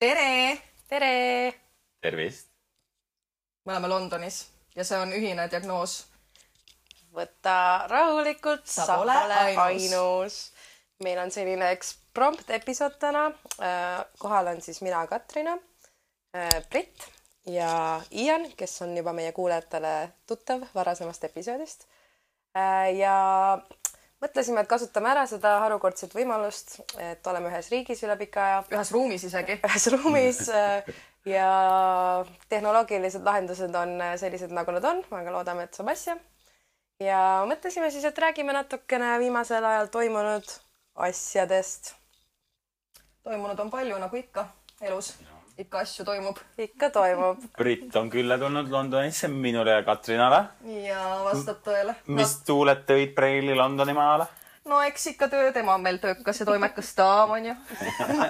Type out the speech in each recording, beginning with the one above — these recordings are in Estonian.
tere! tere! tervist! me oleme Londonis ja see on ühine diagnoos. võta rahulikult, sa pole pole ainus. ainus. meil on selline eksprompt episood täna. kohal on siis mina, Katrina, Brit ja Ian, kes on juba meie kuulajatele tuttav varasemast episoodist. ja mõtlesime, et kasutame ära seda harukordset võimalust, et oleme ühes riigis üle pika aja ühes ruumis isegi. ühes ruumis äh, ja tehnoloogilised lahendused on äh, sellised, nagu nad on, aga loodame, et saab asja. ja mõtlesime siis, et räägime natukene viimasel ajal toimunud asjadest. toimunud on palju, nagu ikka elus. Ikka asju toimub. ikka toimub. Brit on külla tulnud Londonisse minule ja Katrinale. ja vastab tõele. mis tuuled tõid Preili Londoni majale? no eks ikka töö, tema on meil töökas ja toimekas daam onju.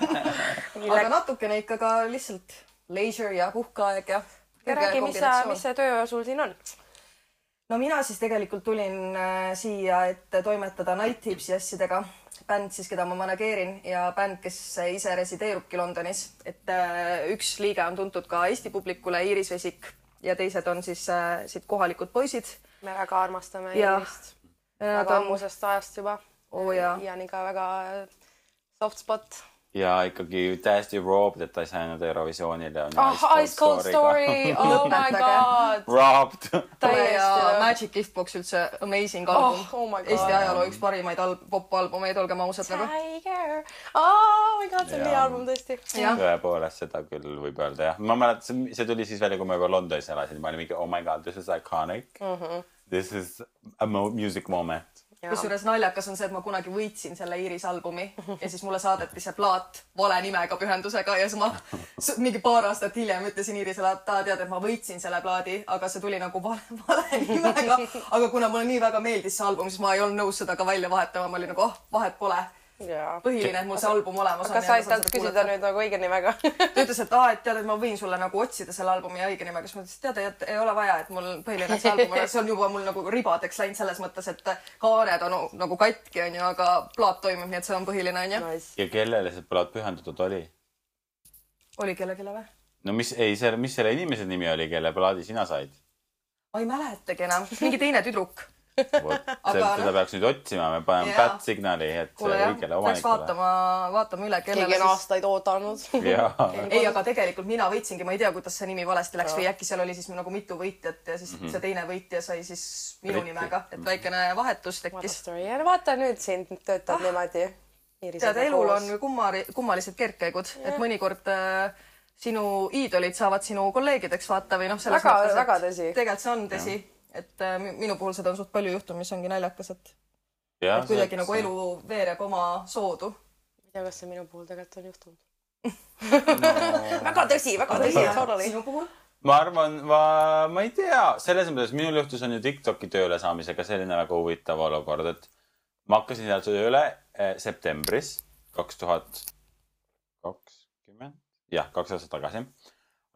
aga natukene ikka ka lihtsalt leisure ja puhkeaeg ja. räägi, mis sa, mis see töö sul siin on? no mina siis tegelikult tulin äh, siia, et toimetada Night Tipsi asjadega. Bänd siis, keda ma manageerin ja bänd, kes ise resideerubki Londonis, et äh, üks liige on tuntud ka Eesti publikule, Iiris Vesik ja teised on siis äh, siit kohalikud poisid. me väga armastame. Iirist. väga on- ammusest ajast juba. Oo jaa. Ianiga väga soft spot. Ja ikkagi täiesti robbed, et ta ei saanud Eurovisioonile. oh, Ice Cold Story, oh my god. Robbed. Täiesti. Magic Giftbox üldse amazing album Oh, oh my God. Eesti ajaloo üks parimaid al- popalbumeid, olgem ausad nagu. Tiger. Oh my god, see on nii album tõesti. tõepoolest, seda küll võib öelda jah. ma mäletan, see tuli siis välja, kui ma juba Londonis elasin, ma olin mingi oh my god, this is iconic mm. -hmm. This is a mo music moment. Kusjuures naljakas on see, et ma kunagi võitsin selle Iiris albumi ja siis mulle saadeti see plaat vale nimega pühendusega ja siis ma mingi paar aastat hiljem ütlesin Iirisele, et aa, tead, et ma võitsin selle plaadi, aga see tuli nagu vale, vale nimega. aga kuna mulle nii väga meeldis see album, siis ma ei olnud nõus seda ka välja vahetama, ma olin nagu, oh, vahet pole. Põhiline, et mul see album olemas on. kas sa ei saanud küsida nüüd nagu õige nimega ta ütles, et aa, et tead, et ma võin sulle nagu otsida selle albumi õige nimega, siis ma ütlesin, et tead, et ei ole vaja, et mul põhiline see album on, see on juba mul nagu ribadeks läinud selles mõttes, et kaared on nagu katki, onju, aga plaat toimib, nii et see on põhiline, onju. nice. ja kellele see plaat pühendatud oli? oli kellelegi või? no mis, ei, see, mis selle inimese nimi oli, kelle plaadi sina said? ma ei mäletagi enam, mingi teine tüdruk. Vot, Aga seda noh- peaks nüüd otsima, me paneme bad signali, et kuule jah, õigele omanikule. vaatama, vaatama üle, keegi kellele on siis. aastaid oodanud ei, aga tegelikult mina võitsingi, ma ei tea, kuidas see nimi valesti läks või äkki seal oli siis nagu mitu võitjat ja siis mm -hmm. see teine võitja sai siis minu Britti. nimega, et väikene vahetus tekkis. ja no vaata nüüd sind töötab Ah. niimoodi tead, elul on kummari, kummalised kergkäigud, et mõnikord äh, sinu iidolid saavad sinu kolleegideks vaata või noh, selles Väga- mõttes, väga et tõsi. tegelikult see on tõsi, et äh, mi- minu puhul seda on suht palju juhtunud, mis ongi naljakas, et, jah. et kuidagi nagu elu veereb oma soodu. ma ei tea, kas see minu puhul tegelikult on juhtunud väga tõsi, väga tõsi, totally. sinu puhul? ma arvan, ma, ma ei tea, selles mõttes minul juhtus on ju Tiktoki tööle saamisega selline väga huvitav olukord, et ma hakkasin seal tööle eh, septembris kaks tuhat kakskümmend, jah, kaks aastat tagasi.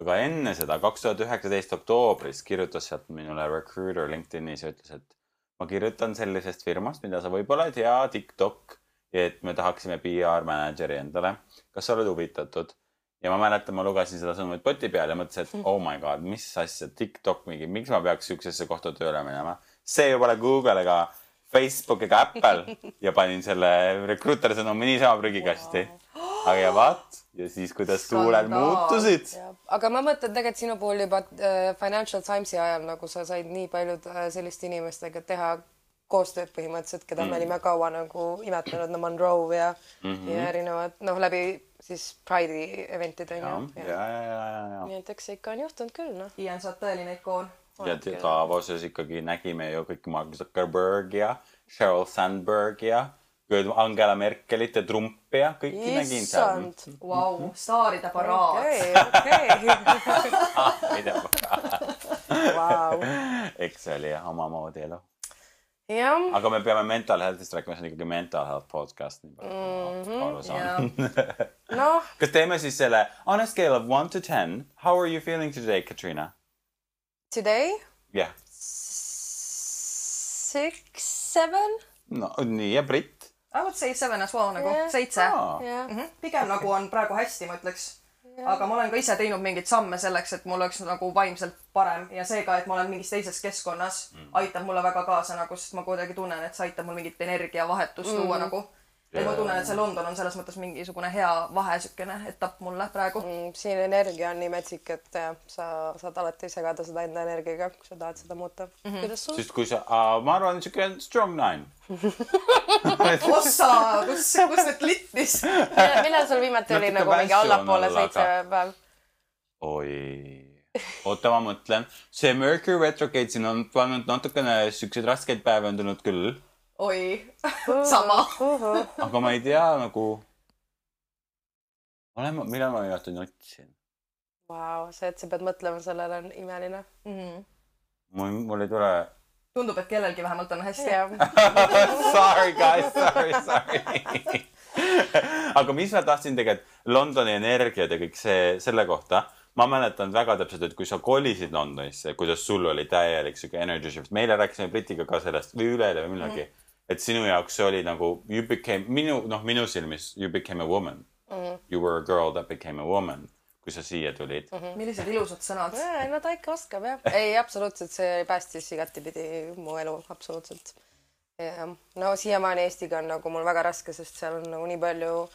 Aga enne seda, kaks tuhat üheksateist oktoobris kirjutas sealt minule recruiter LinkedInis ja ütles, et ma kirjutan sellisest firmast, mida sa võib-olla ei tea, TikTok, et me tahaksime PR manager'i endale. kas sa oled huvitatud? ja ma mäletan, ma lugesin seda sõnumit poti peal ja mõtlesin, et oh my god, mis asja, TikTok mingi, miks ma peaks siuksesse kohta tööle minema. see ju pole Google ega Facebook ega Apple ja panin selle recruiter sõnumi niisama prügikasti. aga ja vaat ja siis, kuidas tuuled muutusid. aga ma mõtlen tegelikult sinu puhul juba äh, Financial Timesi ajal nagu sa said nii paljud äh, selliste inimestega teha koostööd põhimõtteliselt, keda mm. me olime kaua nagu imetlenud, no Monroe ja mm. -hmm. ja erinevad noh, läbi siis Pride'i event'ide ja, onju. ja, ja, ja, ja. nii et eks see ikka on juhtunud küll noh. Ian, sa oled tõeline ikoon. ja Davoses ikkagi nägime ju kõik Mark Zuckerberg ja Sheryl Sandberg ja Angela Merkelit ja Trumpi ja kõiki nägin seal. issand. Vau, staaride paraad. okei, okei. ei tea, Vau. eks see oli jah omamoodi elu. jah, aga me peame mental health'ist rääkima, see on ikkagi mental health podcast, nii palju Mhm. kui ma aru saan. noh, kas teeme siis selle on a scale of one to ten, how are you feeling today, Katrina? today jah, six, seven no nii ja Brit. I would say seven as well nagu Jah. seitse Aa. jah mm. -hmm. pigem nagu on praegu hästi, ma ütleks. aga ma olen ka ise teinud mingeid samme selleks, et mul oleks nagu vaimselt parem ja see ka, et ma olen mingis teises keskkonnas mm., aitab mulle väga kaasa nagu, sest ma kuidagi tunnen, et see aitab mul mingit energiavahetust mm. luua nagu. Et ma tunnen, et see London on selles mõttes mingisugune hea vahe, siukene etapp mulle praegu. Mm, siin energia on nii metsik, et sa saad alati segada seda enda energiaga, kui sa tahad seda muuta mm. -hmm. kuidas sul? sest kui sa uh,, ma arvan, siuke strong nine. ossa, kus, kus nüüd klittis? millal sul viimati oli nagu mingi allapoole seitse päev? oi, oota, ma mõtlen, see Mercury retrograde siin on pannud natukene siukseid raskeid päevi on tulnud küll, oi, sama. aga ma ei tea nagu. olen ma, millal ma viimati nutsin? Vau, see, et sa pead mõtlema sellele, on imeline. mul, mul ei tule. tundub, et kellelgi vähemalt on hästi. jah, Sorry guys, sorry, sorry. aga mis ma tahtsin tegelikult, Londoni energiat ja kõik see, selle kohta. ma mäletan väga täpselt, et kui sa kolisid Londonisse, kuidas sul oli täielik sihuke energy shift. me eile rääkisime Britiga ka sellest või üleeile või millalgi mm. -hmm. Et sinu jaoks see oli nagu you became, minu, noh, minu silmis you became a woman mm. -hmm. You were a girl that became a woman, kui sa siia tulid mm. -hmm. millised ilusad sõnad. no ta ikka oskab jah. ei, absoluutselt, see päästis igatipidi mu elu, absoluutselt. no siiamaani Eestiga on nagu mul väga raske, sest seal on nagu nii palju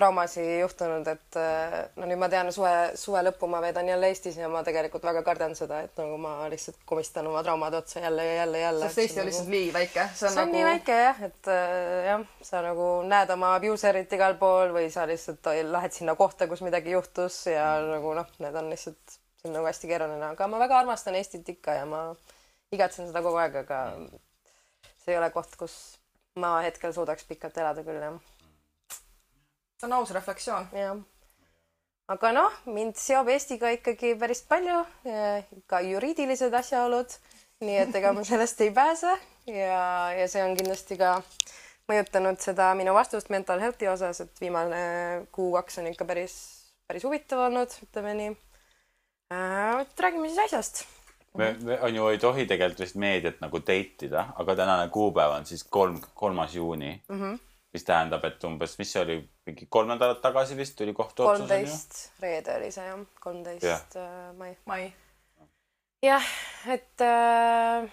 traumasid juhtunud, et äh, no nüüd ma tean, suve, suve lõppu ma veedan jälle Eestis ja ma tegelikult väga kardan seda, et nagu ma lihtsalt komistan oma traumade otsa jälle ja jälle ja jälle. sest Eesti on lihtsalt nii väike, see on see on nagu nii väike jah, et äh, jah, sa nagu näed oma abuserit igal pool või sa lihtsalt lähed sinna kohta, kus midagi juhtus ja nagu noh, need on lihtsalt, see on nagu hästi keeruline, aga ma väga armastan Eestit ikka ja ma igatsen seda kogu aeg, aga see ei ole koht, kus ma hetkel suudaks pikalt elada küll jah, see on aus refleksioon. jah. aga noh, mind seob Eestiga ikkagi päris palju, ka juriidilised asjaolud, nii et ega ma sellest ei pääse ja, ja see on kindlasti ka mõjutanud seda minu vastust mental health'i osas, et viimane kuu-kaks on ikka päris, päris huvitav olnud, ütleme nii äh,. räägime siis asjast. me, me on ju ei tohi tegelikult vist meediat nagu date ida, aga tänane kuupäev on siis kolm, kolmas juuni mm. Mhm. -hmm. Mis tähendab, et umbes, mis see oli, mingi kolm nädalat tagasi vist tuli kohtuotsus kolmteist, reede oli see jah, kolmteist äh, mai. mai. jah, et äh,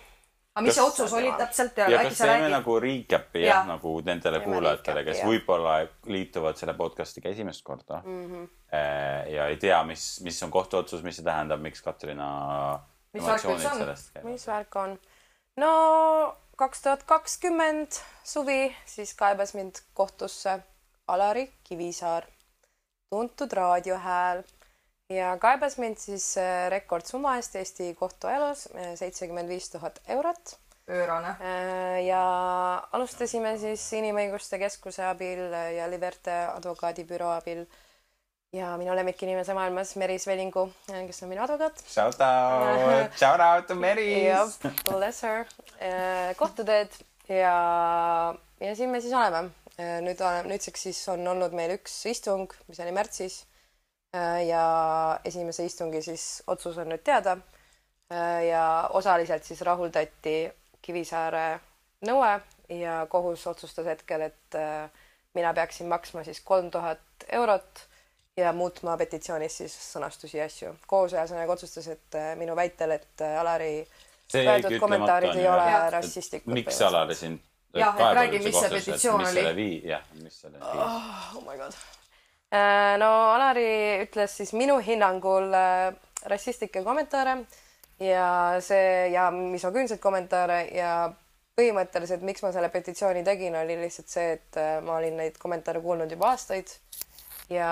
aga mis Kas- see otsus oli täpselt ja ja kas teeme räägid? nagu recap'i jah Jah. ja., nagu nendele kuulajatele, kes võib-olla liituvad selle podcast'iga esimest korda mm. -hmm. ja ei tea, mis, mis on kohtuotsus, mis see tähendab, miks Katrina Mis värk üldse on? mis värk on? no kaks tuhat kakskümmend suvi, siis kaebas mind kohtusse Alari Kivisaar, tuntud raadiohääl ja kaebas mind siis äh, rekordsumma eest Eesti kohtuelus, seitsekümmend viis tuhat eurot pöörane. Äh, ja alustasime siis Inimõiguste Keskuse abil ja Liberte advokaadibüroo abil ja minu lemmikinimese maailmas Meris Velingu, kes on minu advokaat Shout out, shout out to Meri. jah, bless her. kohtuteed ja, ja siin me siis oleme. nüüd, nüüdseks siis on olnud meil üks istung, mis oli märtsis. ja esimese istungi siis otsus on nüüd teada. ja osaliselt siis rahuldati Kivisaare nõue ja kohus otsustas hetkel, et äh, mina peaksin maksma siis kolm tuhat eurot ja muutma petitsioonis siis sõnastusi ja asju. kohus ühesõnaga otsustas, et äh, minu väitel, et äh, Alari öeldud kommentaarid on ei ole rassistlikud. miks Alari sind Jah, et räägi, mis see petitsioon oli. jah, mis selle viis. oh my god. no Alari ütles siis minu hinnangul äh, rassistlikke kommentaare ja see ja misogüünseid kommentaare ja põhimõtteliselt, miks ma selle petitsiooni tegin, oli lihtsalt see, et äh, ma olin neid kommentaare kuulnud juba aastaid. ja,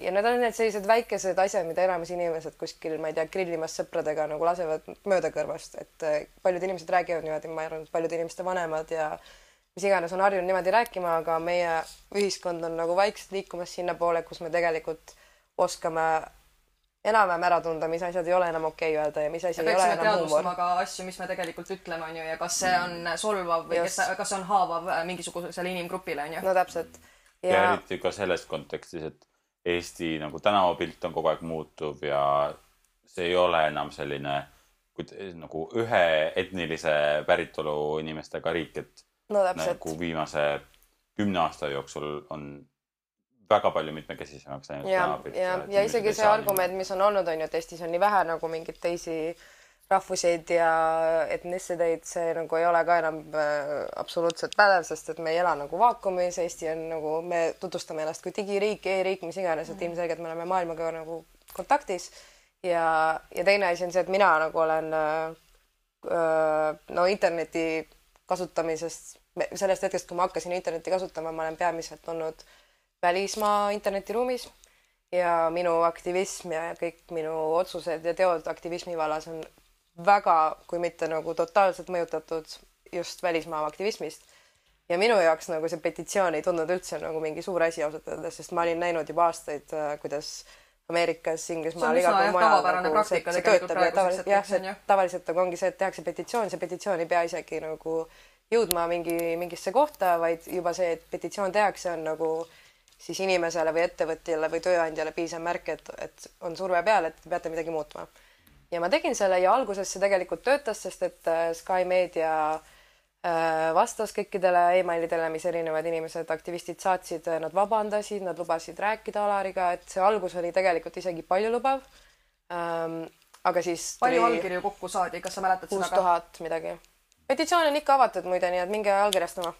ja need on need sellised väikesed asjad, mida enamus inimesed kuskil, ma ei tea, grillimas sõpradega nagu lasevad mööda kõrvast, et äh, paljud inimesed räägivad niimoodi, ma arvan, et paljude inimeste vanemad ja mis iganes on harjunud niimoodi rääkima, aga meie ühiskond on nagu vaikselt liikumas sinnapoole, kus me tegelikult oskame enam-vähem ära tunda, mis asjad ei ole enam okei öelda ja mis asi me ei ole enam huumor ka asju, mis me tegelikult ütleme, onju, ja kas see on solvav või kas Just., kas see on haavav mingisugusele inimgrupile, onju. no täpselt. Ja ja eriti ka selles kontekstis, et Eesti nagu tänavapilt on kogu aeg muutuv ja see ei ole enam selline nagu ühe etnilise päritolu inimestega riik, et no täpselt nagu viimase kümne aasta jooksul on väga palju mitmekesisemaks läinud. ja, ja, ja isegi see argument, mis on olnud, on ju, et Eestis on nii vähe nagu mingeid teisi rahvuseid ja etnicideid, see nagu ei ole ka enam äh, absoluutselt pädev, sest et me ei ela nagu vaakumis, Eesti on nagu, me tutvustame ennast kui digiriik e, e-riik, mis iganes, et ilmselgelt me oleme maailmaga nagu kontaktis. Ja, ja teine asi on see, et mina nagu olen äh, äh, no interneti kasutamisest, sellest hetkest, kui ma hakkasin internetti kasutama, ma olen peamiselt olnud välismaa internetiruumis. Ja minu aktivism ja kõik minu otsused ja teod aktivismi vallas on väga, kui mitte nagu totaalselt mõjutatud just välismaa aktivismist. ja minu jaoks nagu see petitsioon ei tundunud üldse nagu mingi suur asi ausalt öeldes, sest ma olin näinud juba aastaid, kuidas Ameerikas, Inglismaal, igal pool mujal nagu see, see töötab ja tavaliselt jah, see tavaliselt nagu ongi see, et tehakse petitsioon, see petitsioon ei pea isegi nagu jõudma mingi, mingisse kohta, vaid juba see, et petitsioon tehakse, on nagu siis inimesele või ettevõtjale või tööandjale piisav märk, et, et on surve peal, et te peate midagi muutma. Ja ma tegin selle ja alguses see tegelikult töötas, sest et äh, Sky Media äh, vastas kõikidele emailidele, mis erinevad inimesed, aktivistid saatsid, nad vabandasid, nad lubasid rääkida Alariga, et see algus oli tegelikult isegi paljulubav ähm,. aga siis palju allkirju kokku saadi, kas sa mäletad kuus seda ka? tuhat midagi. petitsioon on ikka avatud muide, nii et minge allkirjastama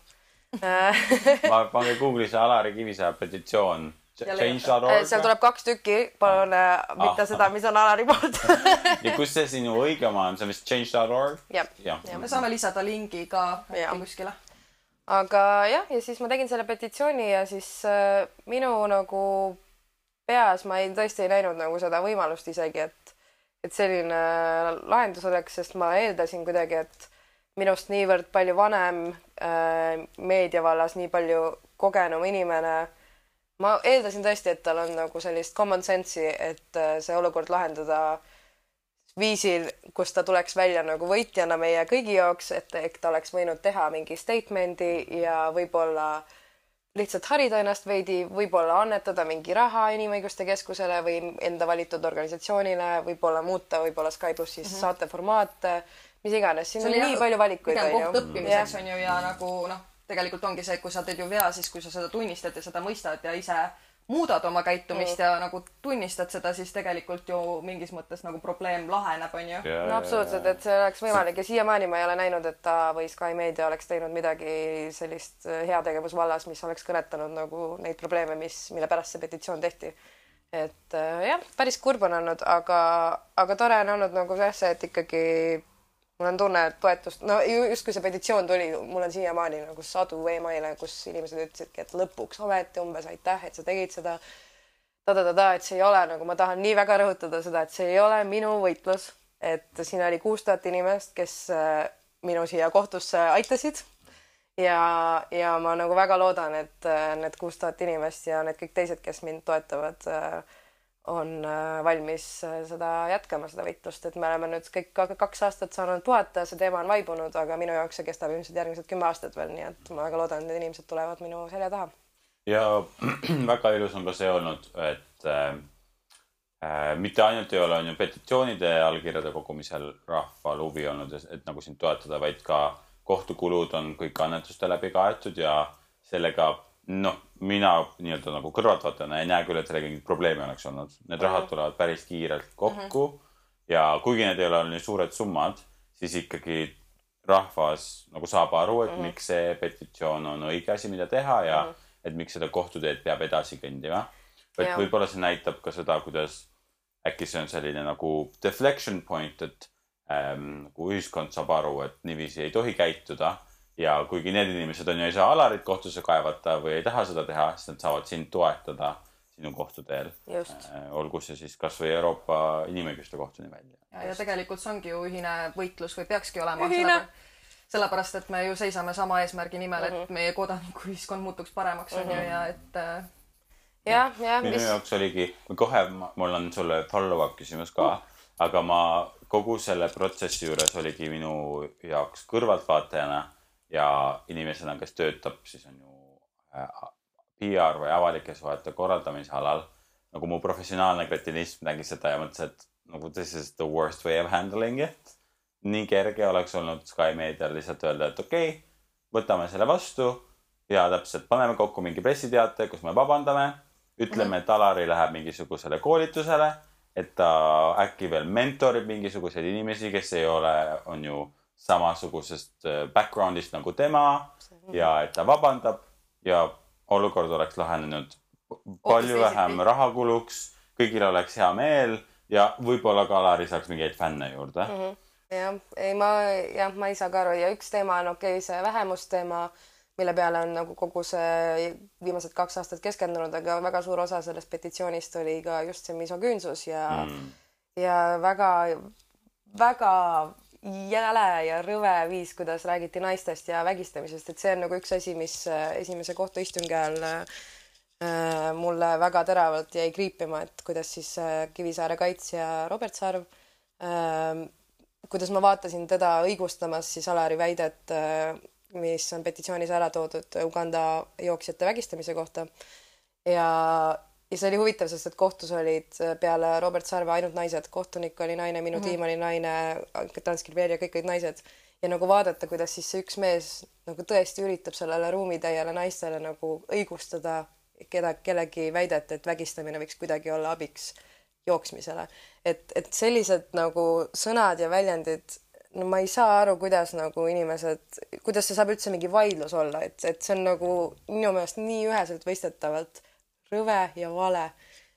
Äh, ma pange Google'isse Alari Kivisäe petitsioon. Ja Change.org. Äh, seal tuleb kaks tükki, palun äh, mitte Ah. seda, mis on Alari poolt. ja kus see sinu õige oma on, see on vist change.org? jah, jah. me saame lisada lingi ka kuskile. aga jah, ja siis ma tegin selle petitsiooni ja siis äh, minu nagu peas ma ei tõesti ei näinud nagu seda võimalust isegi, et et selline lahendus oleks, sest ma eeldasin kuidagi, et minust niivõrd palju vanem äh, meedia vallas, nii palju kogenum inimene. Ma eeldasin tõesti, et tal on nagu sellist common sense'i, et äh, see olukord lahendada viisil, kus ta tuleks välja nagu võitjana meie kõigi jaoks, et ehk ta oleks võinud teha mingi statement'i ja võib-olla lihtsalt harida ennast veidi, võib-olla annetada mingi raha Inimõiguste Keskusele või enda valitud organisatsioonile, võib-olla muuta võib-olla Sky plussis mm -hmm. saateformaate, mis iganes, siin on nii palju valikuid koht õppimiseks on ju ja nagu noh, tegelikult ongi see, et kui sa teed ju vea, siis kui sa seda tunnistad ja seda mõistad ja ise muudad oma käitumist mm. ja nagu tunnistad seda, siis tegelikult ju mingis mõttes nagu probleem laheneb, on ju. no absoluutselt, et see oleks võimalik ja siiamaani ma ei ole näinud, et ta või Sky Media oleks teinud midagi sellist äh, heategevusvallas, mis oleks kõnetanud nagu neid probleeme, mis, mille pärast see petitsioon tehti. et äh, jah, päris kurb on olnud, aga, aga tore on olnud nagu jah, see, et ikkagi mul on tunne, et toetust, no ju- justkui see petitsioon tuli, mul on siiamaani nagu sadu emaile, kus inimesed ütlesidki, et lõpuks ometi umbes aitäh, et sa tegid seda ta-ta-ta-ta, et see ei ole nagu, ma tahan nii väga rõhutada seda, et see ei ole minu võitlus, et siin oli kuus tuhat inimest, kes äh, minu siia kohtusse aitasid. ja, ja ma nagu väga loodan, et äh, need kuus tuhat inimest ja need kõik teised, kes mind toetavad, on äh, valmis äh, seda jätkama, seda võitlust, et me oleme nüüd kõik ka- kaks aastat saanud puhata, see teema on vaibunud, aga minu jaoks see kestab ilmselt järgmised kümme aastat veel, nii et ma väga loodan, et need inimesed tulevad minu selja taha. ja väga ilus on ka see olnud, et äh, äh, mitte ainult ei ole, on ju petitsioonide allkirjade kogumisel rahval huvi olnud, et nagu sind toetada, vaid ka kohtukulud on kõik annetuste läbi kaetud ja sellega noh, mina nii-öelda nagu kõrvaltvaatajana ei näe küll, et sellega mingit probleemi oleks olnud. Need rahad tulevad päris kiirelt kokku mm -hmm. ja kuigi need ei ole nii suured summad, siis ikkagi rahvas nagu saab aru, et mm -hmm. miks see petitsioon on õige asi, mida teha ja mm -hmm. et miks seda kohtuteed peab edasi kõndima. et võib-olla see näitab ka seda, kuidas äkki see on selline nagu deflection point, et ähm, kui ühiskond saab aru, et niiviisi ei tohi käituda ja kuigi need inimesed on ju ei saa Alarit kohtusse kaevata või ei taha seda teha, siis nad saavad sind toetada sinu kohtuteel. just, olgu see siis kasvõi Euroopa Inimõiguste Kohtuni välja. ja, ja tegelikult see ongi ju ühine võitlus või peakski olema. Ühine. sellepärast, et me ju seisame sama eesmärgi nimel, Mhm. et meie kodanikuühiskond muutuks paremaks, on ju, ja et äh, jah, jah, minu mis, jaoks oligi, kohe mul on sulle follow-up küsimus ka, aga ma kogu selle protsessi juures oligi minu jaoks kõrvaltvaatajana ja inimesena, kes töötab siis on ju äh, PR või avalike suhete korraldamise alal. nagu mu professionaalne kretinism nägi seda ja mõtles, et nagu this is the worst way of handling it. nii kerge oleks olnud Sky Medial lihtsalt öelda, et okei okay,, võtame selle vastu ja täpselt paneme kokku mingi pressiteate, kus me vabandame ütleme, et Alari läheb mingisugusele koolitusele, et ta äkki veel mentorib mingisuguseid inimesi, kes ei ole, on ju samasugusest äh, background'ist nagu tema ja et ta vabandab ja olukord oleks lahenenud palju vähem raha kuluks, kõigil oleks hea meel ja võib-olla ka Alari saaks mingeid fänne juurde mm. -hmm jah, ei ma jah, ma ei saa ka aru ja üks teema on okei okay,, see vähemusteema, mille peale on nagu kogu see viimased kaks aastat keskendunud, aga väga suur osa sellest petitsioonist oli ka just see misogüünsus ja mm. ja väga, väga jäle ja rõve viis, kuidas räägiti naistest ja vägistamisest, et see on nagu üks asi, mis äh, esimese kohtuistungi ajal äh, mulle väga teravalt jäi kriipima, et kuidas siis äh, Kivisaare kaitsja Robert Sarv äh, kuidas ma vaatasin teda õigustamas siis Alari väidet, mis on petitsioonis ära toodud Uganda jooksjate vägistamise kohta. ja, ja see oli huvitav, sest et kohtus olid peale Robert Sarve ainult naised, kohtunik oli naine, minu mm tiim oli naine, Danskil veel ja kõik olid naised. ja nagu vaadata, kuidas siis see üks mees nagu tõesti üritab sellele ruumitäiele naistele nagu õigustada keda, kellegi väidet, et vägistamine võiks kuidagi olla abiks jooksmisele. et, et sellised nagu sõnad ja väljendid, no ma ei saa aru, kuidas nagu inimesed, kuidas see saab üldse mingi vaidlus olla, et, et see on nagu minu meelest nii üheselt mõistetavalt rõve ja vale.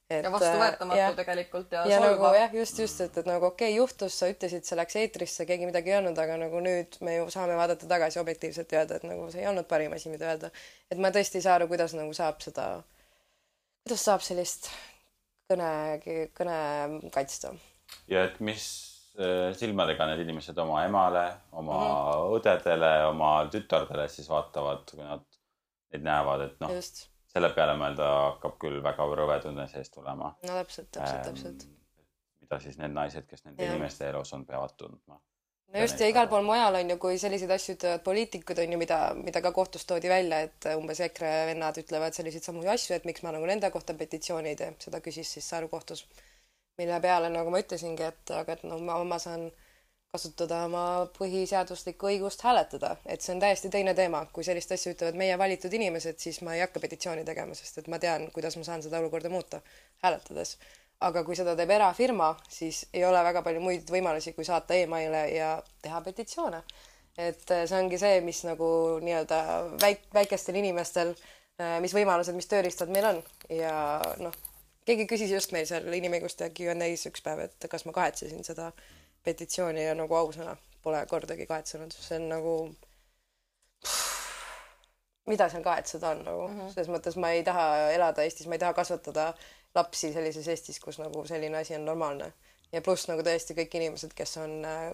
ja vastuvõetamatu tegelikult ja, ja solvav nagu jah, just, just, et, et nagu okei okay,, juhtus, sa ütlesid, see läks eetrisse, keegi midagi ei öelnud, aga nagu nüüd me ju saame vaadata tagasi objektiivselt ja öelda, et nagu see ei olnud parim asi, mida öelda. et ma tõesti ei saa aru, kuidas nagu saab seda, kuidas saab sellist kõne, kõne kaitsta. ja et mis äh, silmadega need inimesed oma emale, oma mm -hmm. õdedele, oma tütardele siis vaatavad, kui nad neid näevad, et noh, just, selle peale mõelda hakkab küll väga rõve tunne sees tulema. no täpselt, täpselt, täpselt. mida siis need naised, kes nende Jah. inimeste elus on, peavad tundma. no just ja igal pool mujal on ju, kui selliseid asju ütlevad poliitikud on ju, mida, mida ka kohtus toodi välja, et umbes EKRE vennad ütlevad selliseid samu asju, et miks ma nagu nende kohta petitsiooni ei tee, seda küsis siis Saaru kohtus. mille peale, nagu ma ütlesingi, et aga et no ma, ma saan kasutada oma põhiseaduslikku õigust hääletada, et see on täiesti teine teema, kui sellist asja ütlevad meie valitud inimesed, siis ma ei hakka petitsiooni tegema, sest et ma tean, kuidas ma saan seda olukorda muuta hääletades. aga kui seda teeb erafirma, siis ei ole väga palju muid võimalusi, kui saata emaile ja teha petitsioone. et eh, see ongi see, mis nagu nii-öelda väik-, väikestel inimestel, mis võimalused, mis tööriistad meil on ja noh, keegi küsis just meil seal inimõiguste Q&A-s üks päev, et kas ma kahetsesin seda petitsiooni ja nagu ausõna pole kordagi kahetsenud, see on nagu mida seal kahetseda on nagu? Mm -hmm. selles mõttes ma ei taha elada Eestis, ma ei taha kasvatada lapsi sellises Eestis, kus nagu selline asi on normaalne. Ja pluss nagu tõesti kõik inimesed, kes on äh,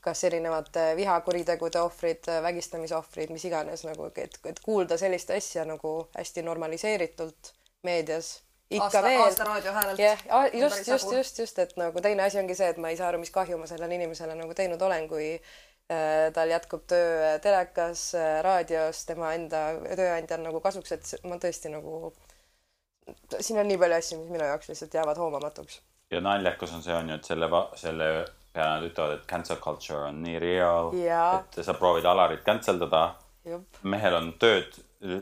kas erinevate vihakuritegude ohvrid, vägistamise ohvrid, mis iganes nagu, et, et kuulda sellist asja nagu hästi normaliseeritult meedias ikka aasta, veel. aasta raadio häälelt jah, On just, just, just, just, et nagu teine asi ongi see, et ma ei saa aru, mis kahju ma sellele inimesele nagu teinud olen, kui äh, tal jätkub töö telekas äh,, raadios, tema enda tööandja on nagu kasuks, et ma tõesti nagu, siin on nii palju asju, mis minu jaoks lihtsalt jäävad hoomamatuks. ja naljakas on see on ju, et selle, selle peale nad ütlevad, et cancel culture on nii real, et sa proovid Alarit cancel dada. jupp, mehel on tööd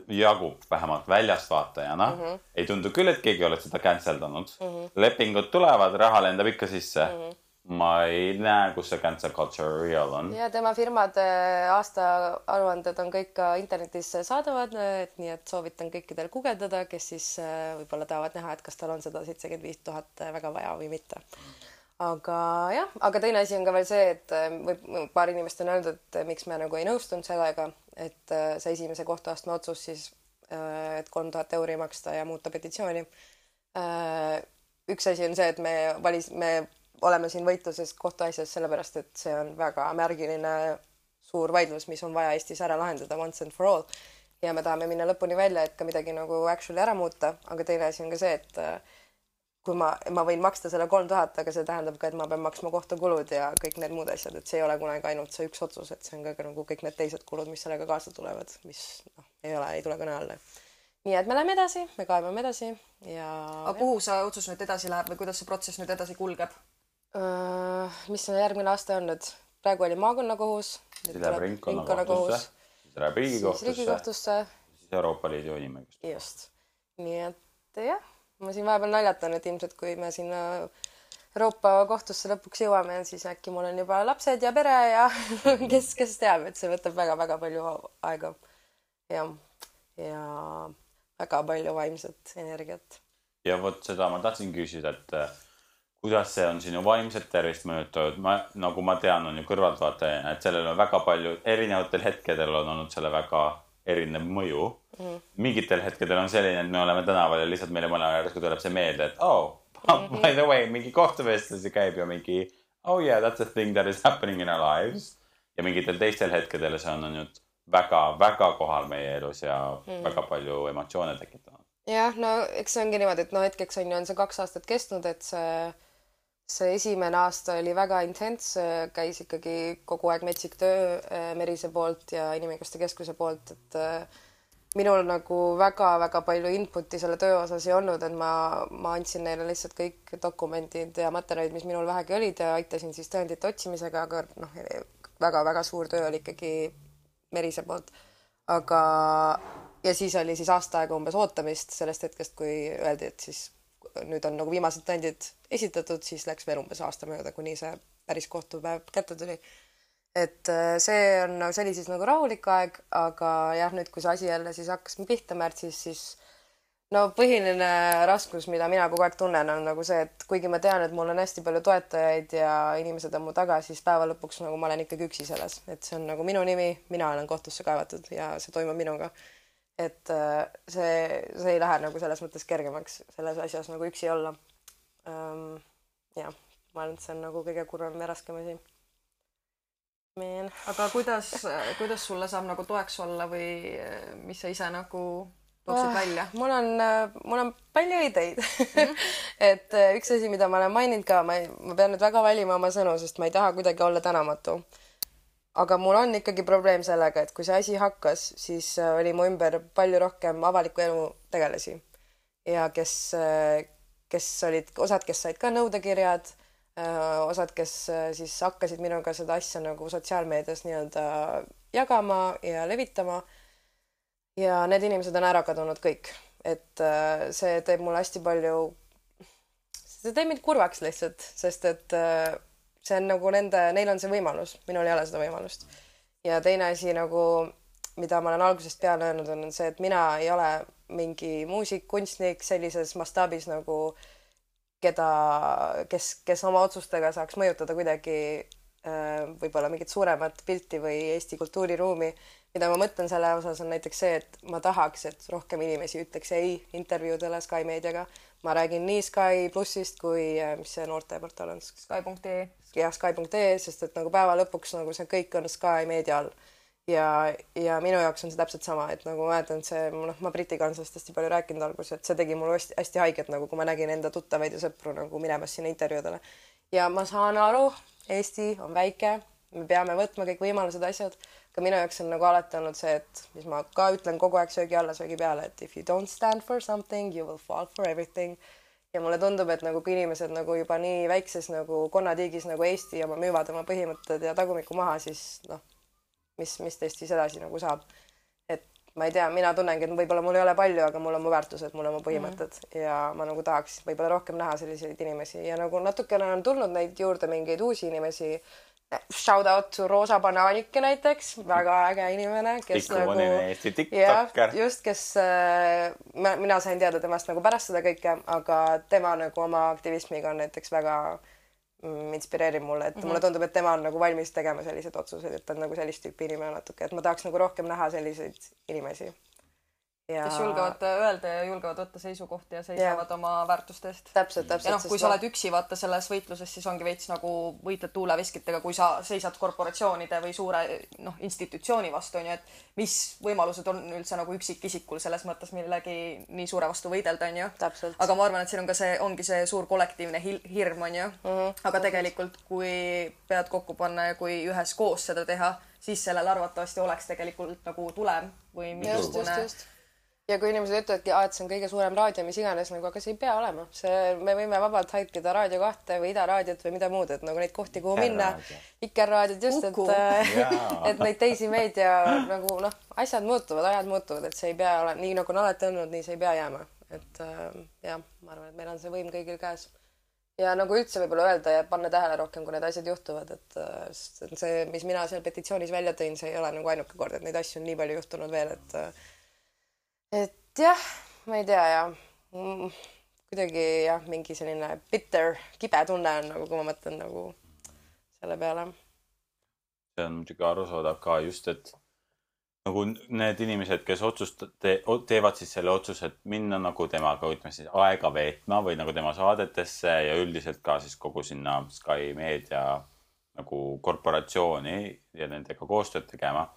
jagub vähemalt väljast vaatajana mm. -hmm. ei tundu küll, et keegi oleks seda cancel danud mm. -hmm. lepingud tulevad, raha lendab ikka sisse mm. -hmm. ma ei näe, kus see cancel culture real on. ja tema firmade aastaaruanded on kõik ka internetis saadavad, et nii et soovitan kõikidel guugeldada, kes siis äh, võib-olla tahavad näha, et kas tal on seda seitsekümmend viis tuhat väga vaja või mitte. aga jah, aga teine asi on ka veel see, et võib, paar inimest on öeldud, et miks me nagu ei nõustunud sellega, et äh, see esimese kohtuastme otsus siis, et kolm tuhat euri maksta ja muuta petitsiooni. üks asi on see, et me valis, me oleme siin võitluses kohtuasjas sellepärast, et see on väga märgiline suur vaidlus, mis on vaja Eestis ära lahendada once and for all. ja me tahame minna lõpuni välja, et ka midagi nagu actually ära muuta, aga teine asi on ka see, et äh, kui ma, ma võin maksta selle kolm tuhat, aga see tähendab ka, et ma pean maksma kohtukulud ja kõik need muud asjad, et see ei ole kunagi ainult see üks otsus, et see on ka nagu kõik need teised kulud, mis sellega kaasa tulevad, mis noh, ei ole, ei tule kõne alla. nii et me läheme edasi, me kaebame edasi ja aga kuhu see otsus nüüd edasi läheb või kuidas see protsess nüüd edasi kulgeb? Mis on järgmine aasta olnud? praegu oli maakonnakohus. siis läheb ringkonnakohtusse, siis läheb riigikohtusse, siis Euroopa Liidu inimõiguste. just. nii et jah, ma siin vahepeal naljatan, et ilmselt kui me sinna Euroopa kohtusse lõpuks jõuame, siis äkki mul on juba lapsed ja pere ja kes, kes teab, et see võtab väga-väga palju aega. jah, ja väga palju vaimset energiat. ja vot seda ma tahtsin küsida, et äh, kuidas see on sinu vaimset tervist mõjutanud, ma nagu ma tean, on ju kõrvaltvaatajana, et sellel on väga palju, erinevatel hetkedel on olnud selle väga erinev mõju mm. -hmm. mingitel hetkedel on selline, et me oleme tänaval ja lihtsalt meile mõne aja järsku tuleb see meelde, et oh, Mhm. by the way, mingi kohtuvestlusi käib ja mingi oh yeah, that's a thing that is happening in our lives. ja mingitel teistel hetkedel see on nüüd väga-väga kohal meie elus ja mm. väga palju emotsioone tekitanud. jah, no eks see ongi niimoodi, et no hetkeks on ju, on see kaks aastat kestnud, et see, see esimene aasta oli väga intens, käis ikkagi kogu aeg metsik töö eh, Merise poolt ja Inimõiguste Keskuse poolt, et äh, minul nagu väga-väga palju input'i selle töö osas ei olnud, et ma, ma andsin neile lihtsalt kõik dokumendid ja materjalid, mis minul vähegi olid ja aitasin siis tõendite otsimisega, aga noh, väga-väga suur töö oli ikkagi Merise poolt. aga, ja siis oli siis aasta aega umbes ootamist sellest hetkest, kui öeldi, et siis nüüd on nagu viimased tõendid esitatud, siis läks veel umbes aasta mööda, kuni see päris kohtupäev kätte tuli et äh, see on nagu, see oli siis nagu rahulik aeg, aga jah, nüüd, kui see asi jälle siis hakkas pihta märtsis, siis no põhiline raskus, mida mina kogu aeg tunnen, on nagu see, et kuigi ma tean, et mul on hästi palju toetajaid ja inimesed on mu taga, siis päeva lõpuks nagu ma olen ikkagi üksi selles, et see on nagu minu nimi, mina olen kohtusse kaevatud ja see toimub minuga. Et äh, see, see ei lähe nagu selles mõttes kergemaks selles asjas nagu üksi olla. jah, ma arvan, et see on nagu kõige kurvem ja raskem asi aga kuidas, kuidas sulle saab nagu toeks olla või mis sa ise nagu tooksid oh, välja? mul on, mul on palju ideid mm. -hmm. et üks asi, mida ma olen maininud ka, ma, ma pean nüüd väga valima oma sõnu, sest ma ei taha kuidagi olla tänamatu. Aga mul on ikkagi probleem sellega, et kui see asi hakkas, siis eh, oli mu ümber palju rohkem avaliku elu tegelasi ja kes, eh, kes olid osad, kes said ka nõudekirjad Äh, osad, kes äh, siis hakkasid minuga seda asja nagu sotsiaalmeedias nii-öelda jagama ja levitama. ja need inimesed on ära kadunud kõik, et äh, see teeb mulle hästi palju, see teeb mind kurvaks lihtsalt, sest et see on nagu nende, neil on see võimalus, minul ei ole seda võimalust. ja teine asi nagu, mida ma olen algusest peale öelnud, on see, et mina ei ole mingi muusik, kunstnik sellises mastaabis nagu keda, kes, kes oma otsustega saaks mõjutada kuidagi võib-olla mingit suuremat pilti või Eesti kultuuriruumi. mida ma mõtlen selle osas, on näiteks see, et ma tahaks, et rohkem inimesi ütleks ei intervjuudele Sky meediaga. ma räägin nii Sky plussist kui, äh, mis see noorteportaal on? Sky.ee. jah, Sky.ee, sest et nagu päeva lõpuks nagu see kõik on Sky meedia all ja, ja minu jaoks on see täpselt sama, et nagu ma mäletan, see noh, ma Briti kanslast hästi palju rääkinud alguses, et see tegi mulle hästi, hästi haiget nagu, kui ma nägin enda tuttavaid ja sõpru nagu minemas sinna intervjuudele. Ja ma saan aru, Eesti on väike, me peame võtma kõik võimalused, asjad, aga minu jaoks on nagu alati olnud see, et mis ma ka ütlen kogu aeg söögi alla, söögi peale, et if you don't stand for something, you will fall for everything ja mulle tundub, et nagu kui inimesed nagu juba nii väikses nagu konnatiigis nagu Eesti oma müüvad oma põhimõtted ja tagumikku maha, siis noh mis, mis teist siis edasi nagu saab. Ma ei tea, mina tunnengi, et võib-olla mul ei ole palju, aga mul on mu väärtused, mul on mu põhimõtted mm -hmm. ja ma nagu tahaks võib-olla rohkem näha selliseid inimesi ja nagu natukene on tulnud neid juurde mingeid uusi inimesi. Shout out to Roosa Banaanike näiteks, väga äge inimene, kes nagu jah, just, kes äh,, mina sain teada temast nagu pärast seda kõike, aga tema nagu oma aktivismiga on näiteks väga Mm, inspireerib mulle, et mm -hmm. mulle tundub, et tema on nagu valmis tegema selliseid otsuseid, et ta on nagu sellist tüüpi inimene natuke, et ma tahaks nagu rohkem näha selliseid inimesi ja.... kes julgevad öelda ja julgevad võtta seisukohti ja seisavad yeah. oma väärtuste eest. täpselt, täpselt. ja noh, kui sa oled üksi vaata selles võitluses, siis ongi veits nagu võitled tuuleveskitega, kui sa seisad korporatsioonide või suure noh, institutsiooni vastu onju, et mis võimalused on üldse nagu üksikisikul selles mõttes millegi nii suure vastu võidelda onju. aga ma arvan, et siin on ka see, ongi see suur kollektiivne hirm onju mm. -hmm. aga tegelikult, kui pead kokku panna ja kui üheskoos seda teha, siis sellel arvatavasti oleks tegelikult nagu tulem või mingisugune ja kui inimesed ütlevadki, et see on kõige suurem raadio, mis iganes nagu, aga see ei pea olema, see, me võime vabalt haikida Raadio kahte või Ida raadiot või mida muud, et nagu neid kohti, kuhu minna. Vikerraadiot just, et, et neid teisi meedia nagu noh, asjad muutuvad, ajad muutuvad, et see ei pea olema nii nagu on alati olnud, nii see ei pea jääma. et äh, jah, ma arvan, et meil on see võim kõigil käes. ja nagu üldse võib-olla öelda ja panna tähele rohkem, kui need asjad juhtuvad, et äh, see, mis mina seal petitsioonis välja tõin, see ei ole nagu ainuke kord, et neid asju on nii palju juhtunud veel, et äh, et jah, ma ei tea ja mm, kuidagi jah, mingi selline bitter, kibe tunne on nagu, kui ma mõtlen nagu selle peale. see on muidugi arusaadav ka just, et nagu need inimesed, kes otsust- te, teevad siis selle otsuse, et minna nagu temaga, ütleme siis aega veetma või nagu tema saadetesse ja üldiselt ka siis kogu sinna Sky Meedia nagu korporatsiooni ja nendega koostööd tegema.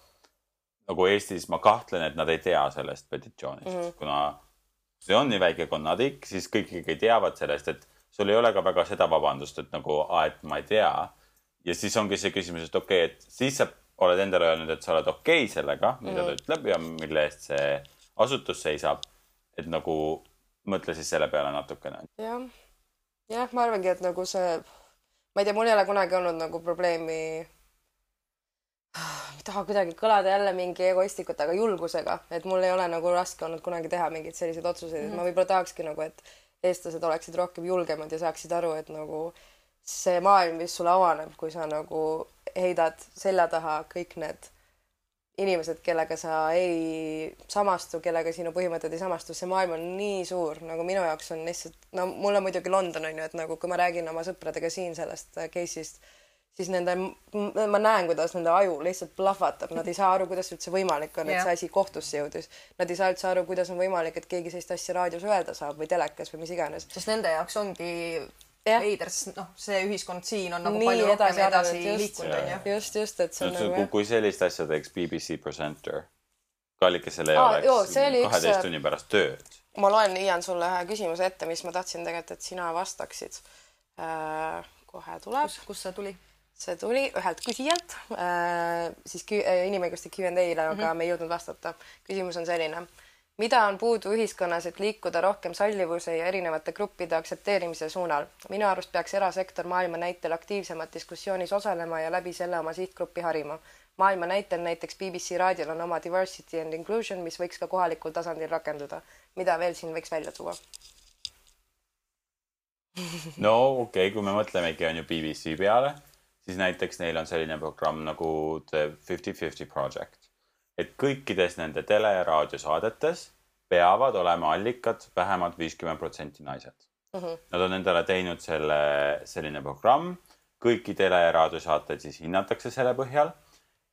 Nagu Eestis ma kahtlen, et nad ei tea sellest petitsioonist mm, -hmm. kuna see on nii väike konnatiik, siis kõik ikkagi teavad sellest, et sul ei ole ka väga seda vabandust, et nagu, et ma ei tea. ja siis ongi see küsimus, et okei okay,, et siis sa oled endale öelnud, et sa oled okei okay sellega, mida mm. ta ütleb ja mille eest see asutus seisab. et nagu mõtle siis selle peale natukene. jah, jah, ma arvangi, et nagu see, ma ei tea, mul ei ole kunagi olnud nagu probleemi ei taha kuidagi kõlada jälle mingi egoistlikult, aga julgusega, et mul ei ole nagu raske olnud kunagi teha mingeid selliseid otsuseid. Mm, -hmm. et ma võib-olla tahakski nagu, et eestlased oleksid rohkem julgemad ja saaksid aru, et nagu see maailm, mis sulle avaneb, kui sa nagu heidad selja taha kõik need inimesed, kellega sa ei samastu, kellega sinu põhimõtted ei samastu, see maailm on nii suur, nagu minu jaoks on lihtsalt, no mul on muidugi London on ju, et nagu kui ma räägin oma sõpradega siin sellest case'ist, siis nende, ma näen, kuidas nende aju lihtsalt plahvatab, nad ei saa aru, kuidas üldse võimalik on, et see asi kohtusse jõudis. Nad ei saa üldse aru, kuidas on võimalik, et keegi sellist asja raadios öelda saab või telekas või mis iganes. sest nende jaoks ongi veider, sest noh, see ühiskond siin on nagu Nii palju rohkem edasi, edasi liikunud, onju. just, just, et see on no, nagu. kui sellist asja teeks BBC presenter, kallikesel ei Aa, oleks kaheteist tunni pärast tööd. ma loen, Ian, sulle ühe küsimuse ette, mis ma tahtsin tegelikult, et sina vastaksid äh,. kohe tuleb. kust see tuli? See tuli ühelt küsijalt äh,, siis inimõiguste Q&A-le, aga mm -hmm. me ei jõudnud vastata. küsimus on selline mida on puudu ühiskonnas, et liikuda rohkem sallivuse ja erinevate gruppide aktsepteerimise suunal? minu arust peaks erasektor maailma näitel aktiivsemalt diskussioonis osalema ja läbi selle oma sihtgruppi harima. maailma näitel näiteks BBC raadiol on oma diversity and inclusion, mis võiks ka kohalikul tasandil rakenduda. mida veel siin võiks välja tuua? no okei okay,, kui me mõtlemegi, on ju BBC peale, siis näiteks neil on selline programm nagu The Fifty Fifty Project et kõikides nende tele- ja raadiosaadetes peavad olema allikad vähemalt viiskümmend protsenti naised mm. -hmm. Nad on endale teinud selle, selline programm, kõiki tele- ja raadiosaateid siis hinnatakse selle põhjal.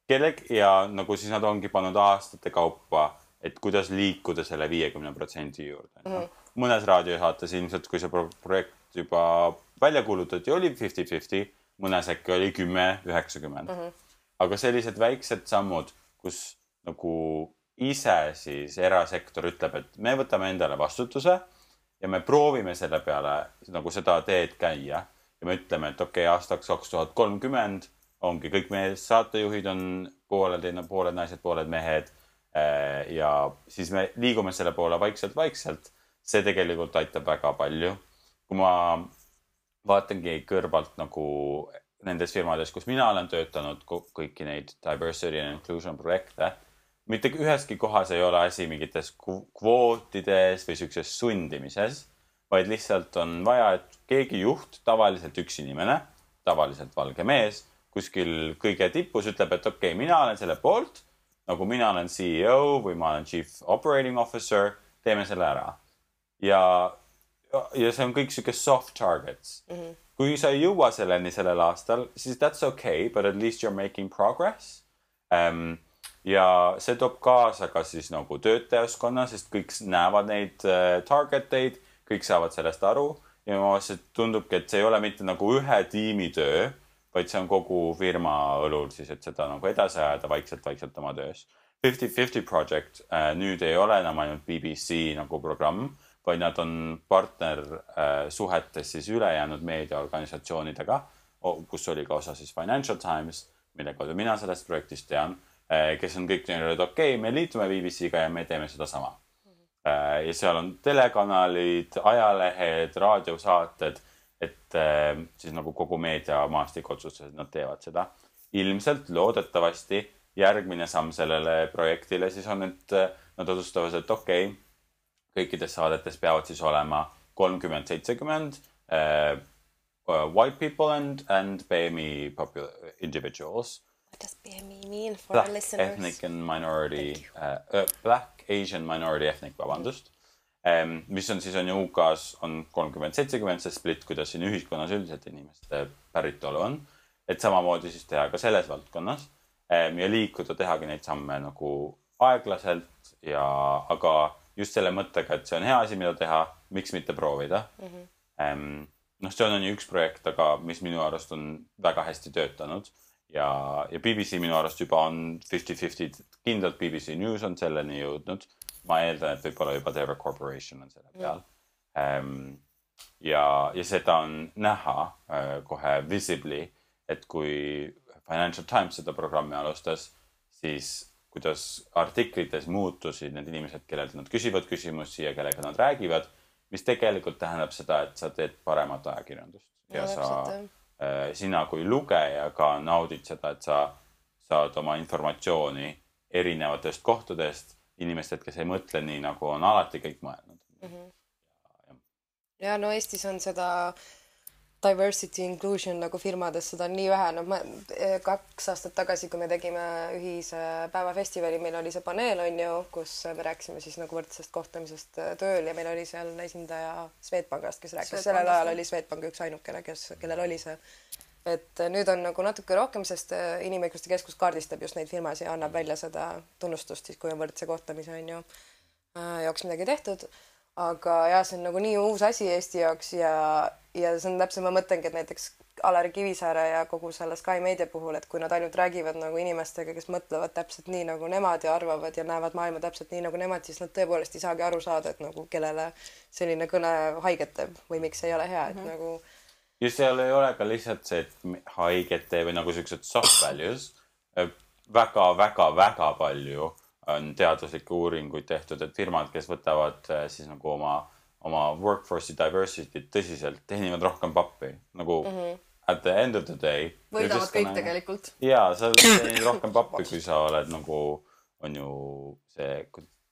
kelleg ja nagu siis nad ongi pannud aastate kaupa, et kuidas liikuda selle viiekümne protsendi juurde mm. -hmm. mõnes raadiosaates ilmselt, kui see projekt juba välja kuulutati, oli fifty-fifty, mõnes äkki oli kümme, üheksakümmend. Mhm. aga sellised väiksed sammud, kus nagu ise siis erasektor ütleb, et me võtame endale vastutuse ja me proovime selle peale nagu seda teed käia ja me ütleme, et okei okay,, aastaks kaks tuhat kolmkümmend ongi kõik meie saatejuhid on pooled, pooled naised, pooled mehed. Eh, ja siis me liigume selle poole vaikselt-vaikselt. see tegelikult aitab väga palju. kui ma vaatangi kõrvalt nagu nendes firmades, kus mina olen töötanud, kõiki neid diversity and inclusion projekte mitte üheski kohas ei ole asi mingites kvootides või siukses sundimises, vaid lihtsalt on vaja, et keegi juht, tavaliselt üks inimene, tavaliselt valge mees, kuskil kõige tipus ütleb, et okei okay,, mina olen selle poolt, nagu mina olen CEO või ma olen chief operating officer, teeme selle ära. ja, ja see on kõik sihuke soft targets mm. -hmm. kui sa ei jõua selleni sellel aastal, siis that's okay, but at least you are making progress um, ja see toob kaasa ka siis nagu töötajaskonna, sest kõik näevad neid äh, target eid, kõik saavad sellest aru ja minu arust tundubki, et see ei ole mitte nagu ühe tiimi töö, vaid see on kogu firma õlul siis, et seda nagu edasi ajada vaikselt-vaikselt oma töös. Fifty-Fifty Project äh, nüüd ei ole enam ainult BBC nagu programm, vaid nad on partnersuhetes äh, siis ülejäänud meediaorganisatsioonidega, kus oli ka osa siis Financial Times, mille kaudu mina sellest projektist tean Eh, kes on kõik öelnud, okei okay,, me liitume BBC-ga ja me teeme sedasama. Eh, ja seal on telekanalid, ajalehed, raadiosaated, et siis nagu kogu meediamaastik otsustas, et nad teevad seda. ilmselt loodetavasti järgmine samm sellele projektile siis on, et nad otsustavad, et okei okay,, kõikides saadetes peavad siis olema kolmkümmend, seitsekümmend uh, white people and, and BMI popular individuals. What does BMI mean for our Black listeners? ethnic and minority uh, uh, black Asian minority ethnic, vabandust um,. mis on siis on ju UK-s on kolmkümmend, seitsekümmend see split, kuidas siin ühiskonnas üldiselt inimeste päritolu on. et samamoodi siis teha ka selles valdkonnas um, ja liikuda, tehagi neid samme nagu aeglaselt ja, aga just selle mõttega, et see on hea asi, mida teha, miks mitte proovida mm. -hmm. Um, noh, see on ju üks projekt, aga mis minu arust on väga hästi töötanud ja, ja BBC minu arust juba on fifty-fifty, kindlalt BBC News on selleni jõudnud. ma eeldan, et võib-olla juba terve corporation on selle peal mm.. ja, ja seda on näha äh, kohe visibly, et kui Financial Times seda programmi alustas, siis kuidas artiklites muutusid need inimesed, kellelt nad küsivad küsimusi ja kellega nad räägivad mis tegelikult tähendab seda, et sa teed paremat ajakirjandust ja, ja sa, äh, sina kui lugeja ka naudid seda, et sa saad oma informatsiooni erinevatest kohtadest, inimestelt, kes ei mõtle nii, nagu on alati kõik mõelnud mm. -hmm. ja, ja no Eestis on seda äh, diversity inclusion nagu firmades, seda on nii vähe, noh, ma eh, kaks aastat tagasi, kui me tegime ühise päevafestivali, meil oli see paneel, on ju, kus me rääkisime siis nagu võrdsest kohtlemisest eh, tööl ja meil oli seal esindaja Swedbankist, kes rääkis, sellel ajal oli Swedbank üks ainukene, kes, kellel oli see. et nüüd on nagu natuke rohkem, sest eh, Inimõiguste Keskus kaardistab just neid firmasid ja annab välja seda tunnustust siis, kui on võrdse kohtlemise, on ju, jaoks midagi tehtud aga jah, see on nagu nii uus asi Eesti jaoks ja, ja see on täpselt, ma mõtlengi, et näiteks Alari Kivisaare ja kogu selle Sky Meedia puhul, et kui nad ainult räägivad nagu inimestega, kes mõtlevad täpselt nii nagu nemad ja arvavad ja näevad maailma täpselt nii nagu nemad, siis nad tõepoolest ei saagi aru saada, et nagu kellele selline kõne haiget teeb või miks ei ole hea, et mm -hmm. nagu. ja seal ei ole ka lihtsalt see, et haiget teeb või nagu siuksed soft values väga-väga-väga palju on teaduslikke uuringuid tehtud, et firmad, kes võtavad äh, siis nagu oma, oma workforce'i diversity't tõsiselt, teenivad rohkem pappi nagu mm -hmm. at the end of the day. võidavad kõik gonna... tegelikult. ja sa teenid rohkem pappi, kui sa oled nagu, on ju see,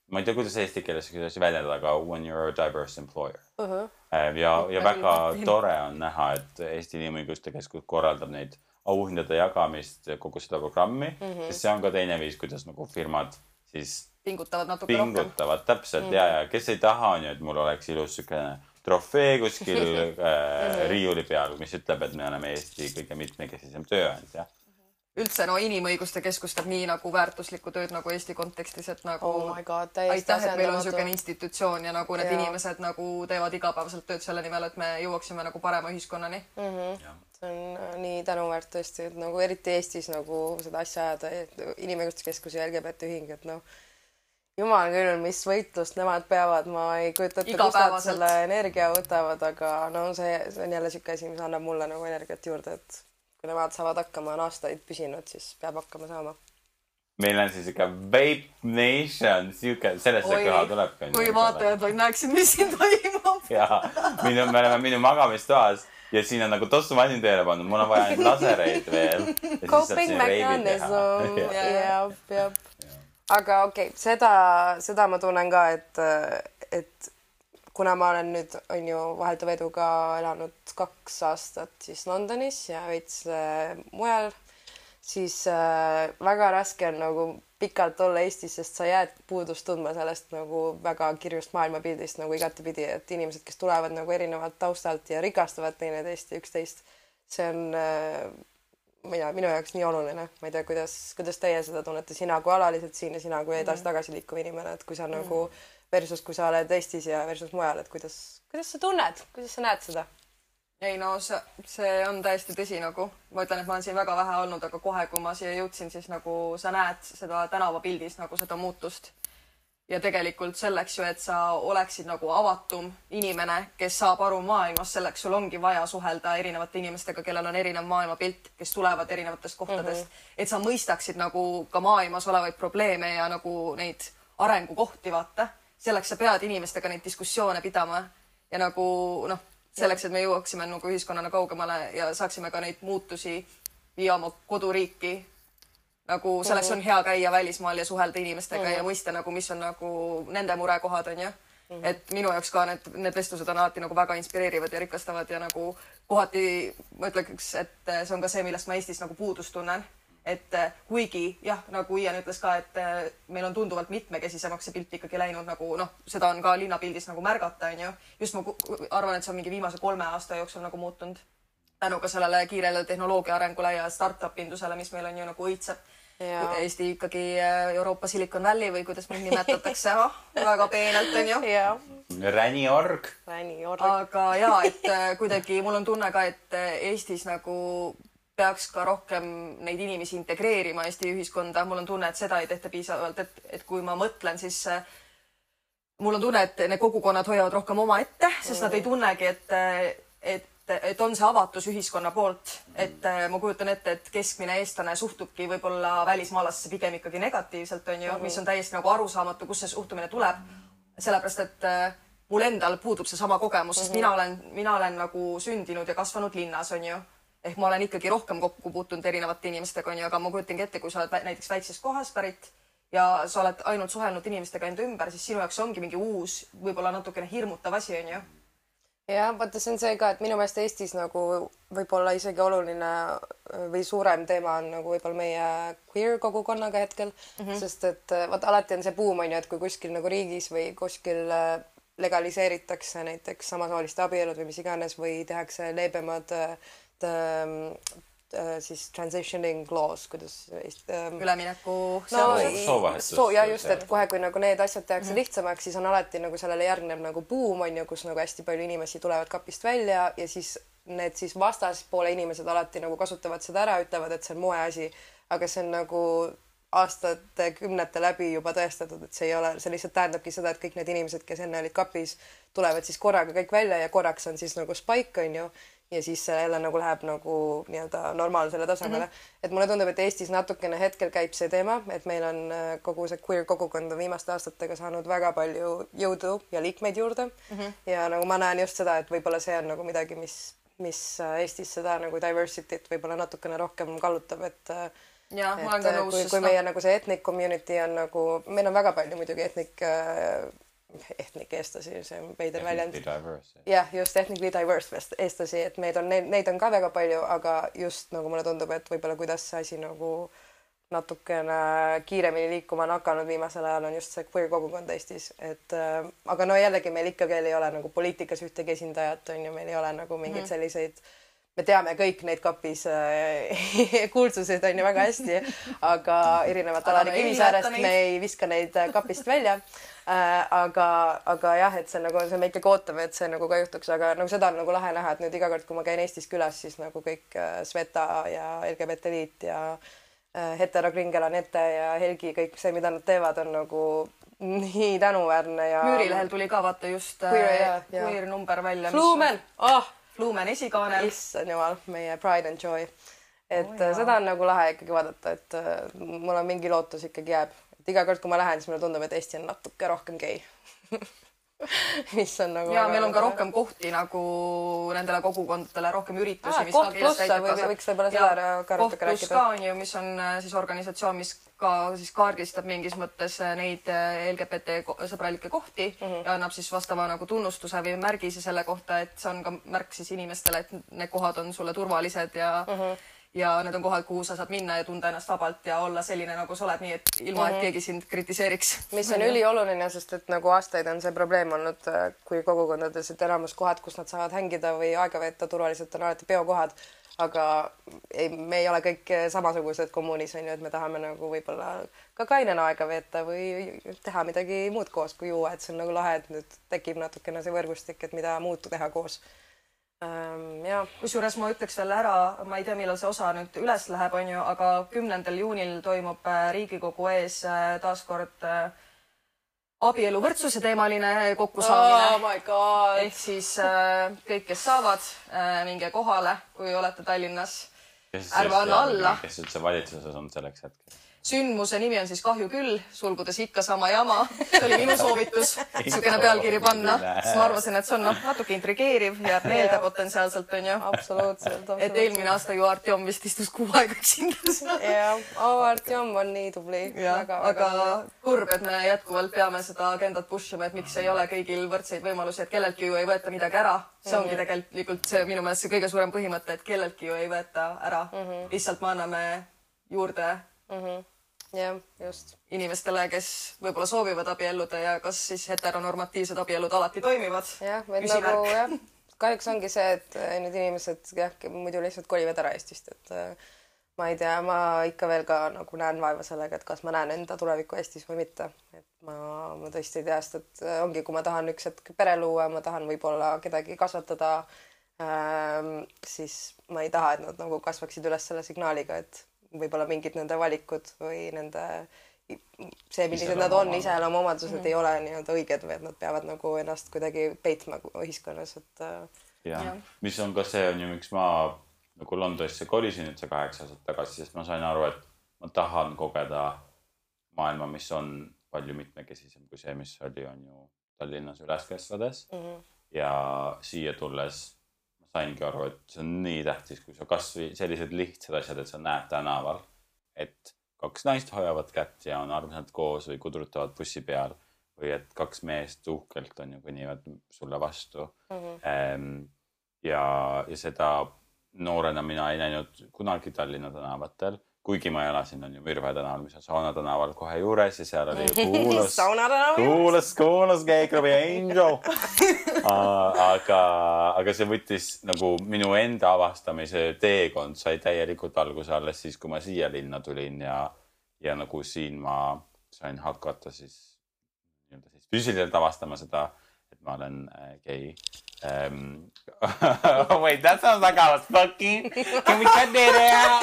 ma ei tea, kuidas eesti keeles kuidagi väljendada, aga when you are a diverse employer uh. -huh. ja, ja väga tore on näha, et Eesti Inimõiguste Keskus korraldab neid auhindade jagamist, kogu seda programmi mm, -hmm. sest see on ka teine viis, kuidas nagu firmad siis pingutavad natuke pingutavad, rohkem. pingutavad täpselt mm. ja, ja kes ei taha, on ju, et mul oleks ilus siukene trofee kuskil äh, riiuli peal, mis ütleb, et me oleme Eesti kõige mitmekesisem tööandja üldse no Inimõiguste Keskus teeb nii nagu väärtuslikku tööd nagu Eesti kontekstis, et nagu oh God, aitäh, et meil on niisugune institutsioon ja nagu need ja. inimesed nagu teevad igapäevaselt tööd selle nimel, et me jõuaksime nagu parema ühiskonnani mm. -hmm. Nii tänuväärt tõesti, et nagu eriti Eestis nagu seda asja ajada, Inimõiguste Keskus ja LGBT ühing, et noh, jumal küll, mis võitlust nemad peavad, ma ei kujuta ette, kust nad selle energia võtavad, aga no see, see on jälle niisugune asi, mis annab mulle nagu energiat juurde, et kui nemad saavad hakkama, on aastaid püsinud, siis peab hakkama saama. meil on siis ikka Vape Nation, sihuke, sellest see kõla tulebki. kui vaatajad vaid näeksid, mis siin toimub. ja, minu, me oleme minu magamistoas ja siin on nagu tossumasin tööle pandud, mul on vaja neid lasereid veel. Coping mechanism, jah, jah. aga okei okay,, seda, seda ma tunnen ka, et, et kuna ma olen nüüd, on ju, vahelduva eduga elanud kaks aastat siis Londonis ja veits äh, mujal, siis äh, väga raske on nagu pikalt olla Eestis, sest sa jääd puudust tundma sellest nagu väga kirjust maailmapildist nagu igatepidi, et inimesed, kes tulevad nagu erinevalt taustalt ja rikastavad teineteist ja üksteist, see on äh, mina, minu jaoks nii oluline, ma ei tea, kuidas, kuidas teie seda tunnete, sina kui alaliselt siin ja sina kui edasi-tagasi liikuv inimene, et kui sa mm. nagu versus kui sa oled Eestis ja versus mujal, et kuidas, kuidas sa tunned, kuidas sa näed seda? Ei no see, see on täiesti tõsi nagu, ma ütlen, et ma olen siin väga vähe olnud, aga kohe, kui ma siia jõudsin, siis nagu sa näed seda tänavapildis nagu seda muutust. ja tegelikult selleks ju, et sa oleksid nagu avatum inimene, kes saab aru maailmast, selleks sul ongi vaja suhelda erinevate inimestega, kellel on erinev maailmapilt, kes tulevad erinevatest kohtadest mm, -hmm. et sa mõistaksid nagu ka maailmas olevaid probleeme ja nagu neid arengukohti, vaata selleks sa pead inimestega neid diskussioone pidama ja nagu noh, selleks, et me jõuaksime nagu ühiskonnana kaugemale ja saaksime ka neid muutusi viia oma koduriiki. nagu selleks on hea käia välismaal ja suhelda inimestega mm -hmm. ja mõista nagu, mis on nagu nende murekohad, onju. -hmm. et minu jaoks ka need, need vestlused on alati nagu väga inspireerivad ja rikastavad ja nagu kohati ma ütleks, et see on ka see, millest ma Eestis nagu puudust tunnen et äh, kuigi jah, nagu Ian ütles ka, et äh, meil on tunduvalt mitmekesisemaks see pilt ikkagi läinud nagu noh, seda on ka linnapildis nagu märgata, onju. just ma arvan, et see on mingi viimase kolme aasta jooksul nagu muutunud tänu ka sellele kiirele tehnoloogia arengule ja startup indusele, mis meil on ju nagu õitseb. Eesti ikkagi äh, Euroopa Silicon Valley või kuidas meid nimetatakse oh, väga peenelt onju. räniorg. aga ja, et kuidagi mul on tunne ka, et Eestis nagu peaks ka rohkem neid inimesi integreerima Eesti ühiskonda, mul on tunne, et seda ei tehta piisavalt, et, et kui ma mõtlen, siis äh, mul on tunne, et need kogukonnad hoiavad rohkem omaette, sest nad ei tunnegi, et, et, et on see avatus ühiskonna poolt, et äh, ma kujutan ette, et keskmine eestlane suhtubki võib-olla välismaalasesse pigem ikkagi negatiivselt, on ju, mis on täiesti nagu arusaamatu, kust see suhtumine tuleb. sellepärast, et äh, mul endal puudub seesama kogemus, sest mina olen, mina olen nagu sündinud ja kasvanud linnas, on ju ehk ma olen ikkagi rohkem kokku puutunud erinevate inimestega, onju, aga ma kujutangi ette, kui sa oled näiteks väiksest kohast pärit ja sa oled ainult suhelnud inimestega enda ümber, siis sinu jaoks ongi mingi uus, võib-olla natukene hirmutav asi, onju. jah, vaata, see on see ka, et minu meelest Eestis nagu võib-olla isegi oluline või suurem teema on nagu võib-olla meie queer kogukonnaga hetkel mm, -hmm. sest et vaata, alati on see buum, onju, et kui kuskil nagu riigis või kuskil äh, legaliseeritakse näiteks samasooliste abielud või mis iganes või tehakse leebemad äh, äh, siis transitioning laws, kuidas ähm, ülemineku no, soovahetus soo,. ja just, et kohe, kui nagu need asjad tehakse mm -hmm. lihtsamaks, siis on alati nagu sellele järgneb nagu buum on ju, kus nagu hästi palju inimesi tulevad kapist välja ja siis need siis vastaspoole inimesed alati nagu kasutavad seda ära, ütlevad, et see on moeasi, aga see on nagu aastate, kümnete läbi juba tõestatud, et see ei ole, see lihtsalt tähendabki seda, et kõik need inimesed, kes enne olid kapis, tulevad siis korraga kõik välja ja korraks on siis nagu spike on ju ja siis see jälle nagu läheb nagu nii-öelda normaalsele tasemele mm. -hmm. et mulle tundub, et Eestis natukene hetkel käib see teema, et meil on äh, kogu see queer kogukond on viimaste aastatega saanud väga palju jõudu ja liikmeid juurde mm. -hmm. ja nagu ma näen just seda, et võib-olla see on nagu midagi, mis, mis äh, Eestis seda nagu diversity't võib-olla natukene rohkem kallutab, et äh, ja ma olen ka nõus. kui, kui meie nagu see ethnic community on nagu, meil on väga palju muidugi ethnic ethnic eestlasi, see on veider väljend. jah, just ethnically diverse eestlasi, et meid on, neid on ka väga palju, aga just nagu mulle tundub, et võib-olla kuidas see asi nagu natukene kiiremini liikuma on hakanud viimasel ajal, on just see queer kogukond Eestis, et äh, aga no jällegi meil ikkagi veel ei ole nagu poliitikas ühtegi esindajat, on ju, meil ei ole nagu mingeid mm selliseid me teame kõik neid kapis äh, kuulsuseid on ju väga hästi, aga erinevalt Alari Kivisaarest me ei viska neid kapist välja. Aga, aga jah, et see nagu, see me ikkagi ootame, et see nagu ka juhtuks, aga nagu seda on nagu lahe näha, et nüüd iga kord, kui ma käin Eestis külas, siis nagu kõik äh, Sveta ja LGBT liit ja äh, Hetero Kringelanete ja Helgi, kõik see, mida nad teevad, on nagu nii tänuväärne ja. Müürilehel tuli ka vaata just queer, äh, number välja. Flumen, ah Flumen esikaanel. issand jumal, meie Pride and Joy. et oh, seda on nagu lahe ikkagi vaadata, et mul on mingi lootus ikkagi jääb et iga kord, kui ma lähen, siis mulle tundub, et Eesti on natuke rohkem gei mis on nagu ja meil on ka rohkem kohti nagu nendele kogukondadele, rohkem üritusi ah,. koht pluss või võiks võib-olla seda ka natuke rääkida. ka on ju, mis on äh, siis organisatsioon, mis ka siis kaardistab mingis mõttes äh, neid äh, LGBT sõbralikke kohti mm -hmm. ja annab siis vastava nagu tunnustuse või märgise selle kohta, et see on ka märk siis inimestele, et need kohad on sulle turvalised ja mm -hmm ja need on kohad, kuhu sa saad minna ja tunda ennast vabalt ja olla selline, nagu sa oled, nii et ilma mm, -hmm. et mhm. keegi sind kritiseeriks. mis on ülioluline, sest et nagu aastaid on see probleem olnud, äh, kui kogukondades, et enamus kohad, kus nad saavad hängida või aega veeta turvaliselt, on alati peokohad. aga ei, me ei ole kõik samasugused kommuunis on ju, et me tahame nagu võib-olla ka kainena aega veeta või teha midagi muud koos kui juua, et see on nagu lahe, et nüüd tekib natukene see võrgustik, et mida muud teha koos ähm,. ja kusjuures ma ütleks veel ära, ma ei tea, millal see osa nüüd üles läheb, on ju, aga kümnendal juunil toimub äh, Riigikogu ees äh, taaskord äh, abieluvõrdsuse teemaline kokkusaamine oh. ehk siis kõik, kes saavad minge kohale, kui olete Tallinnas. ärme anna alla. kes üldse valitsuses on selleks hetkeks? Sündmuse nimi on siis Kahju küll, sulgudes ikka sama jama. see oli minu soovitus, niisugune pealkiri panna, sest ma arvasin, et see on noh, natuke intrigeeriv, jääb meelde potentsiaalselt onju. absoluutselt, et eelmine aasta ju Artjom vist istus kuu aega üksinda seal. jah, Artjom on nii tubli. aga kurb, et me jätkuvalt peame seda agendat push ima, et miks ei ole kõigil võrdseid võimalusi, et kelleltki ju ei võeta midagi ära. see ongi tegelikult see minu meelest see kõige suurem põhimõte, et kelleltki ju ei võeta ära mm. -hmm. lihtsalt me anname juurde jah, just. inimestele, kes võib-olla soovivad abielluda ja kas siis heteronormatiivsed abielud alati toimivad. jah, et nagu jah, kahjuks ongi see, et äh, need inimesed jah, muidu lihtsalt kolivad ära Eestist, et äh, ma ei tea, ma ikka veel ka nagu näen vaeva sellega, et kas ma näen enda tulevikku Eestis või mitte. et ma, ma tõesti ei tea, sest et äh, ongi, kui ma tahan üks hetk pere luua, ma tahan võib-olla kedagi kasvatada ähm,, siis ma ei taha, et nad nagu kasvaksid üles selle signaaliga, et võib-olla mingid nende valikud või nende see, millised nad on, iseloomuomadused mm -hmm. ei ole nii-öelda õiged või et nad peavad nagu ennast kuidagi peitma ühiskonnas, et äh, jah mis on ka see on ju, miks ma nagu Londonisse kolisin nüüd see kaheksa aastat tagasi, sest ma sain aru, et ma tahan kogeda maailma, mis on palju mitmekesisem kui see, mis oli, on ju Tallinnas üles kasvades mm. -hmm. ja siia tulles saingi aru, et see on nii tähtis, kui sa kasvõi sellised lihtsad asjad, et sa näed tänaval, et kaks naist hoiavad kätt ja on armsad koos või kudrutavad bussi peal või et kaks meest uhkelt on ju kõnnivad sulle vastu mm. -hmm. ja, ja seda noorena mina ei näinud kunagi Tallinna tänavatel, kuigi ma elasin on ju Mürve tänaval, mis on Sauna tänaval kohe juures ja seal oli kuulus, kuulus Gay Clubi Angel. aga, aga see võttis nagu minu enda avastamise teekond sai täielikult alguse alles siis, kui ma siia linna tulin ja, ja nagu siin ma sain hakata siis nii-öelda siis füüsiliselt avastama seda, et ma olen äh, gei um,. Wait, that sounds like I was fucking. Can we cut that out?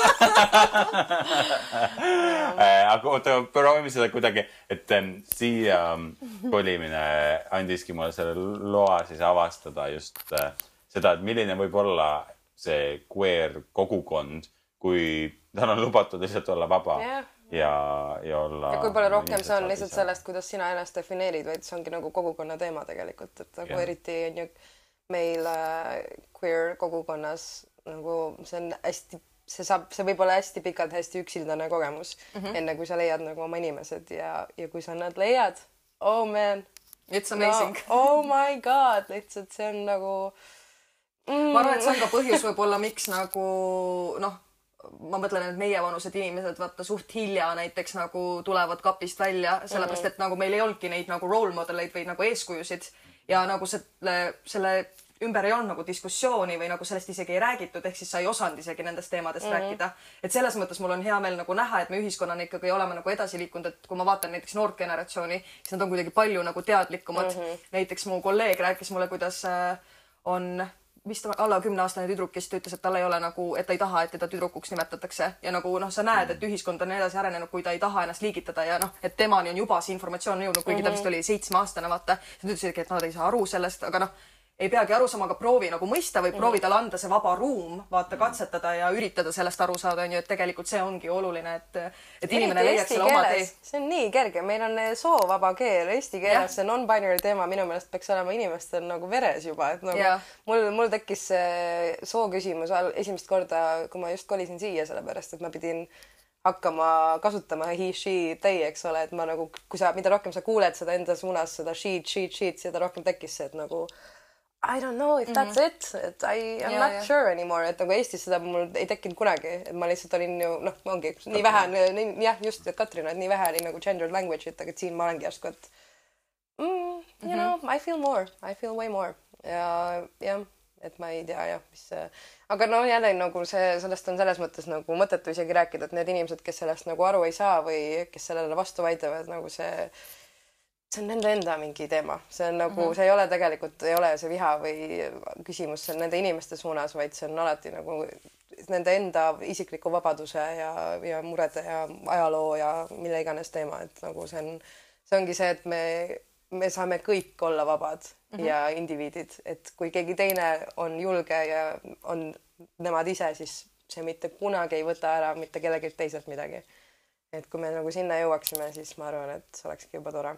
aga oota, proovime seda kuidagi, et ähm, siia ähm, kolimine andiski mulle selle loa siis avastada just äh, seda, et milline võib olla see queer kogukond, kui tal on lubatud lihtsalt olla vaba Jah. ja, ja olla. ja kui palju rohkem see on lihtsalt sellest, kuidas sina ennast defineerid, vaid see ongi nagu kogukonna teema tegelikult, et nagu ja. eriti on ju meil äh, queer kogukonnas nagu see on hästi, see saab, see võib olla hästi pikalt hästi üksildane kogemus mm, -hmm. enne kui sa leiad nagu oma inimesed ja, ja kui sa nad leiad, oh man, It's amazing no.. oh my god, lihtsalt see on nagu mm, ma arvan, et see on ka põhjus võib-olla, miks nagu noh, ma mõtlen, et meievanused inimesed vaata suht hilja näiteks nagu tulevad kapist välja, sellepärast et nagu meil ei olnudki neid nagu role modeleid või nagu eeskujusid ja nagu selle, selle ümber ei olnud nagu diskussiooni või nagu sellest isegi ei räägitud, ehk siis sa ei osanud isegi nendest teemadest mm -hmm. rääkida. et selles mõttes mul on hea meel nagu näha, et me ühiskonnana ikkagi oleme nagu edasi liikunud, et kui ma vaatan näiteks noort generatsiooni, siis nad on kuidagi palju nagu teadlikumad mm. -hmm. näiteks mu kolleeg rääkis mulle, kuidas äh, on vist alla kümneaastane tüdruk, kes ütles, et tal ei ole nagu, et ta ei taha, et teda tüdrukuks nimetatakse. Ja nagu noh, sa näed, et ühiskond on edasi arenenud, kui ta ei taha ennast liigitada ja noh, et temani on juba see informatsioon jõudnud, kuigi ta vist oli seitsmeaastane, vaata. nad ütlesidki, et nad ei saa aru sellest, aga noh, ei peagi aru saama, aga proovi nagu mõista või proovi talle anda see vaba ruum, vaata, katsetada ja üritada sellest aru saada, onju, et tegelikult see ongi oluline, et, et inimene Eriti leiaks selle oma tee. See on nii kerge, meil on soovaba keel, eesti keeles see non-binary teema minu meelest peaks olema inimestel nagu veres juba, et nagu Jah. mul, mul tekkis see soo küsimus esimest korda, kui ma just kolisin siia, sellepärast et ma pidin hakkama kasutama he, she, they, eks ole, et ma nagu, kui sa, mida rohkem sa kuuled seda enda suunas, seda she, she, she'd, seda rohkem tekkis see, et nagu I don't know if that's mm -hmm. it, et I am Ja, not ja. sure anymore, et nagu Eestis seda mul ei tekkinud kunagi, et ma lihtsalt olin ju noh, ongi nii vähe on jah, just, Katrin, et nii vähe oli nagu gendered language'it, aga et siin ma olengi järsku, et mm, you mm -hmm. know, I feel more, I feel way more ja jah, et ma ei tea jah, mis see, aga no jälle nagu see, sellest on selles mõttes nagu mõttetu isegi rääkida, et need inimesed, kes sellest nagu aru ei saa või kes sellele vastu vaidlevad, nagu see see on nende enda mingi teema, see on nagu mm, -hmm. see ei ole tegelikult, ei ole see viha või küsimus see on nende inimeste suunas, vaid see on alati nagu nende enda isikliku vabaduse ja, ja murede ja ajaloo ja mille iganes teema, et nagu see on, see ongi see, et me, me saame kõik olla vabad mm -hmm. ja indiviidid, et kui keegi teine on julge ja on nemad ise, siis see mitte kunagi ei võta ära mitte kellelgi teiselt midagi et kui me nagu sinna jõuaksime, siis ma arvan, et see olekski juba tore.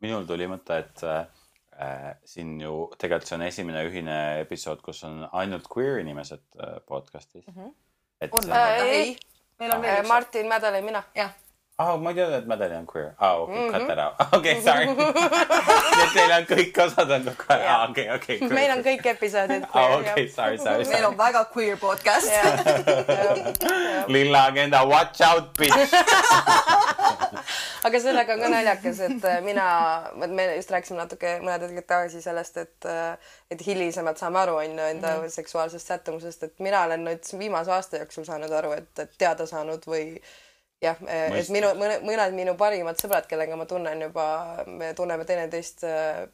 Minul tuli mõte, et äh, siin ju tegelikult see on esimene ühine episood, kus on ainult queer inimesed äh, podcast'is mm. -hmm. et on äh, ei. ei, meil on veel üks. Martin Mädal ja mina. jah, ah, ma ei teadnud, et Madeleine on queer. aa, okei, cut that out. okei, sorry. nii et teil on kõik osad on ka queer. aa, okei, okei. meil on kõik episoodid aa, queer okei, sorry, sorry, meil on väga queer podcast. lilla agenda, watch out, bitch. Aga sellega on ka naljakas, et äh, mina, vot me just rääkisime natuke mõned hetked tagasi sellest, et äh, et hilisemalt saame aru, on ju, enda mm -hmm. seksuaalsest sättumusest, et mina olen nüüd viimase aasta jooksul saanud aru, et, et teada saanud või jah, et Mõistlik. minu, mõned, minu parimad sõbrad, kellega ma tunnen juba, me tunneme teineteist äh,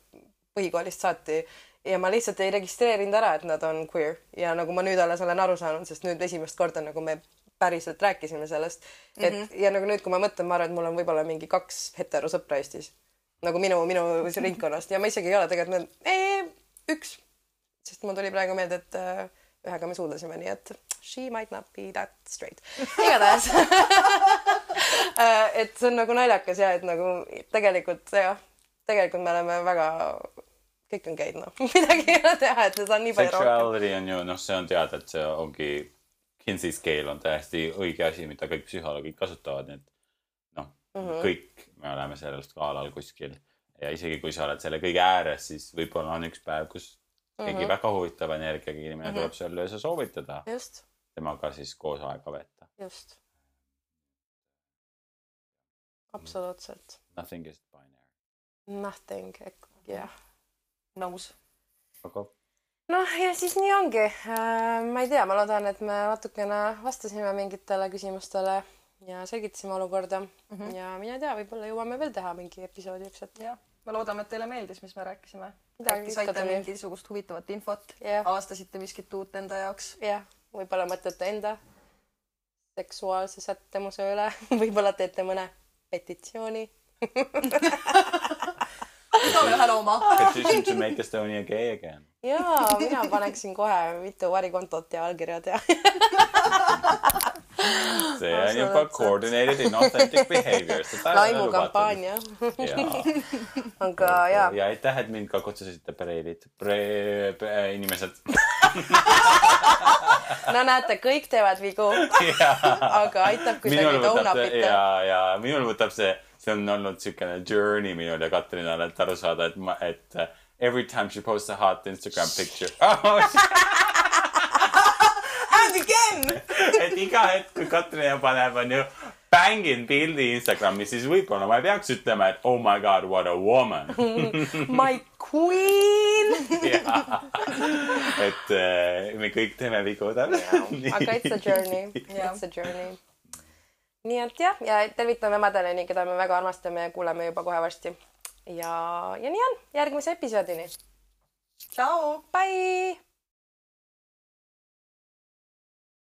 põhikoolist saati ja ma lihtsalt ei registreerinud ära, et nad on queer ja nagu ma nüüd alles olen aru saanud, sest nüüd esimest korda nagu me päriselt rääkisime sellest, et mm -hmm. ja nagu nüüd, kui ma mõtlen, ma arvan, et mul on võib-olla mingi kaks heterosõpra Eestis nagu minu, minu ringkonnast ja ma isegi ei ole tegelikult, ei, üks, sest mul tuli praegu meelde, et äh, ühega me suudlesime, nii et she might not be that straight. igatahes Äh, et see on nagu naljakas ja et nagu tegelikult jah, tegelikult me oleme väga, kõik on geid noh, midagi ei ole teha, et seda on nii palju rohkem. Sexuality on ju, noh, see on teada, et see ongi, Kinsey scale on täiesti õige asi, mida kõik psühholoogid kasutavad, nii et noh mm, -hmm. kõik me oleme sellel skaalal kuskil ja isegi kui sa oled selle kõige ääres, siis võib-olla on üks päev, kus keegi mm -hmm. väga huvitava energiaga inimene mm -hmm. tuleb sulle ja sa soovitada just, temaga siis koos aega veeta. just. absoluutselt. Nothing is binary. Nothing, jah. nõus. aga noh, ja siis nii ongi. ma ei tea, ma loodan, et me natukene vastasime mingitele küsimustele ja selgitasime olukorda mm. -hmm. ja mine tea, võib-olla jõuame veel teha mingi episoodi ükskord. jah, me loodame, et teile meeldis, mis me rääkisime. Äkki saite mingisugust huvitavat infot Jah. avastasite miskit uut enda jaoks. jah, võib-olla mõtlete enda seksuaalse sättumuse üle, võib-olla teete mõne petitsiooni. igaühel oma. petition to make Estonia gay again. Jaa, mina paneksin kohe mitu varikontot ja allkirjad ja see on juba coordinated inauthentic behavior. laimukampaania. aga jaa, ja aitäh, et mind ka kutsusite preilid, pre-, pre-, inimesed. no näete, kõik teevad vigu, aga aitab, kui sa minul neid up'id see teed. ja, ja minul võtab see, see on olnud siukene journey minul ja Katrinal, et aru saada, et ma, et every time she posts a hot Instagram picture oh, And again. et iga hetk, kui Katrin paneb, onju, bängin pildi Instagrami, siis võib-olla ma ei peaks ütlema, et oh my god, what a woman. My queen. et uh, me kõik teeme vigu täpselt. aga it's a journey, Jah. it's a journey. nii et jah, ja tervitame Madeleini, keda me väga armastame ja kuuleme juba kohe varsti. ja, ja nii on, järgmise episoodini. tšau. Bye.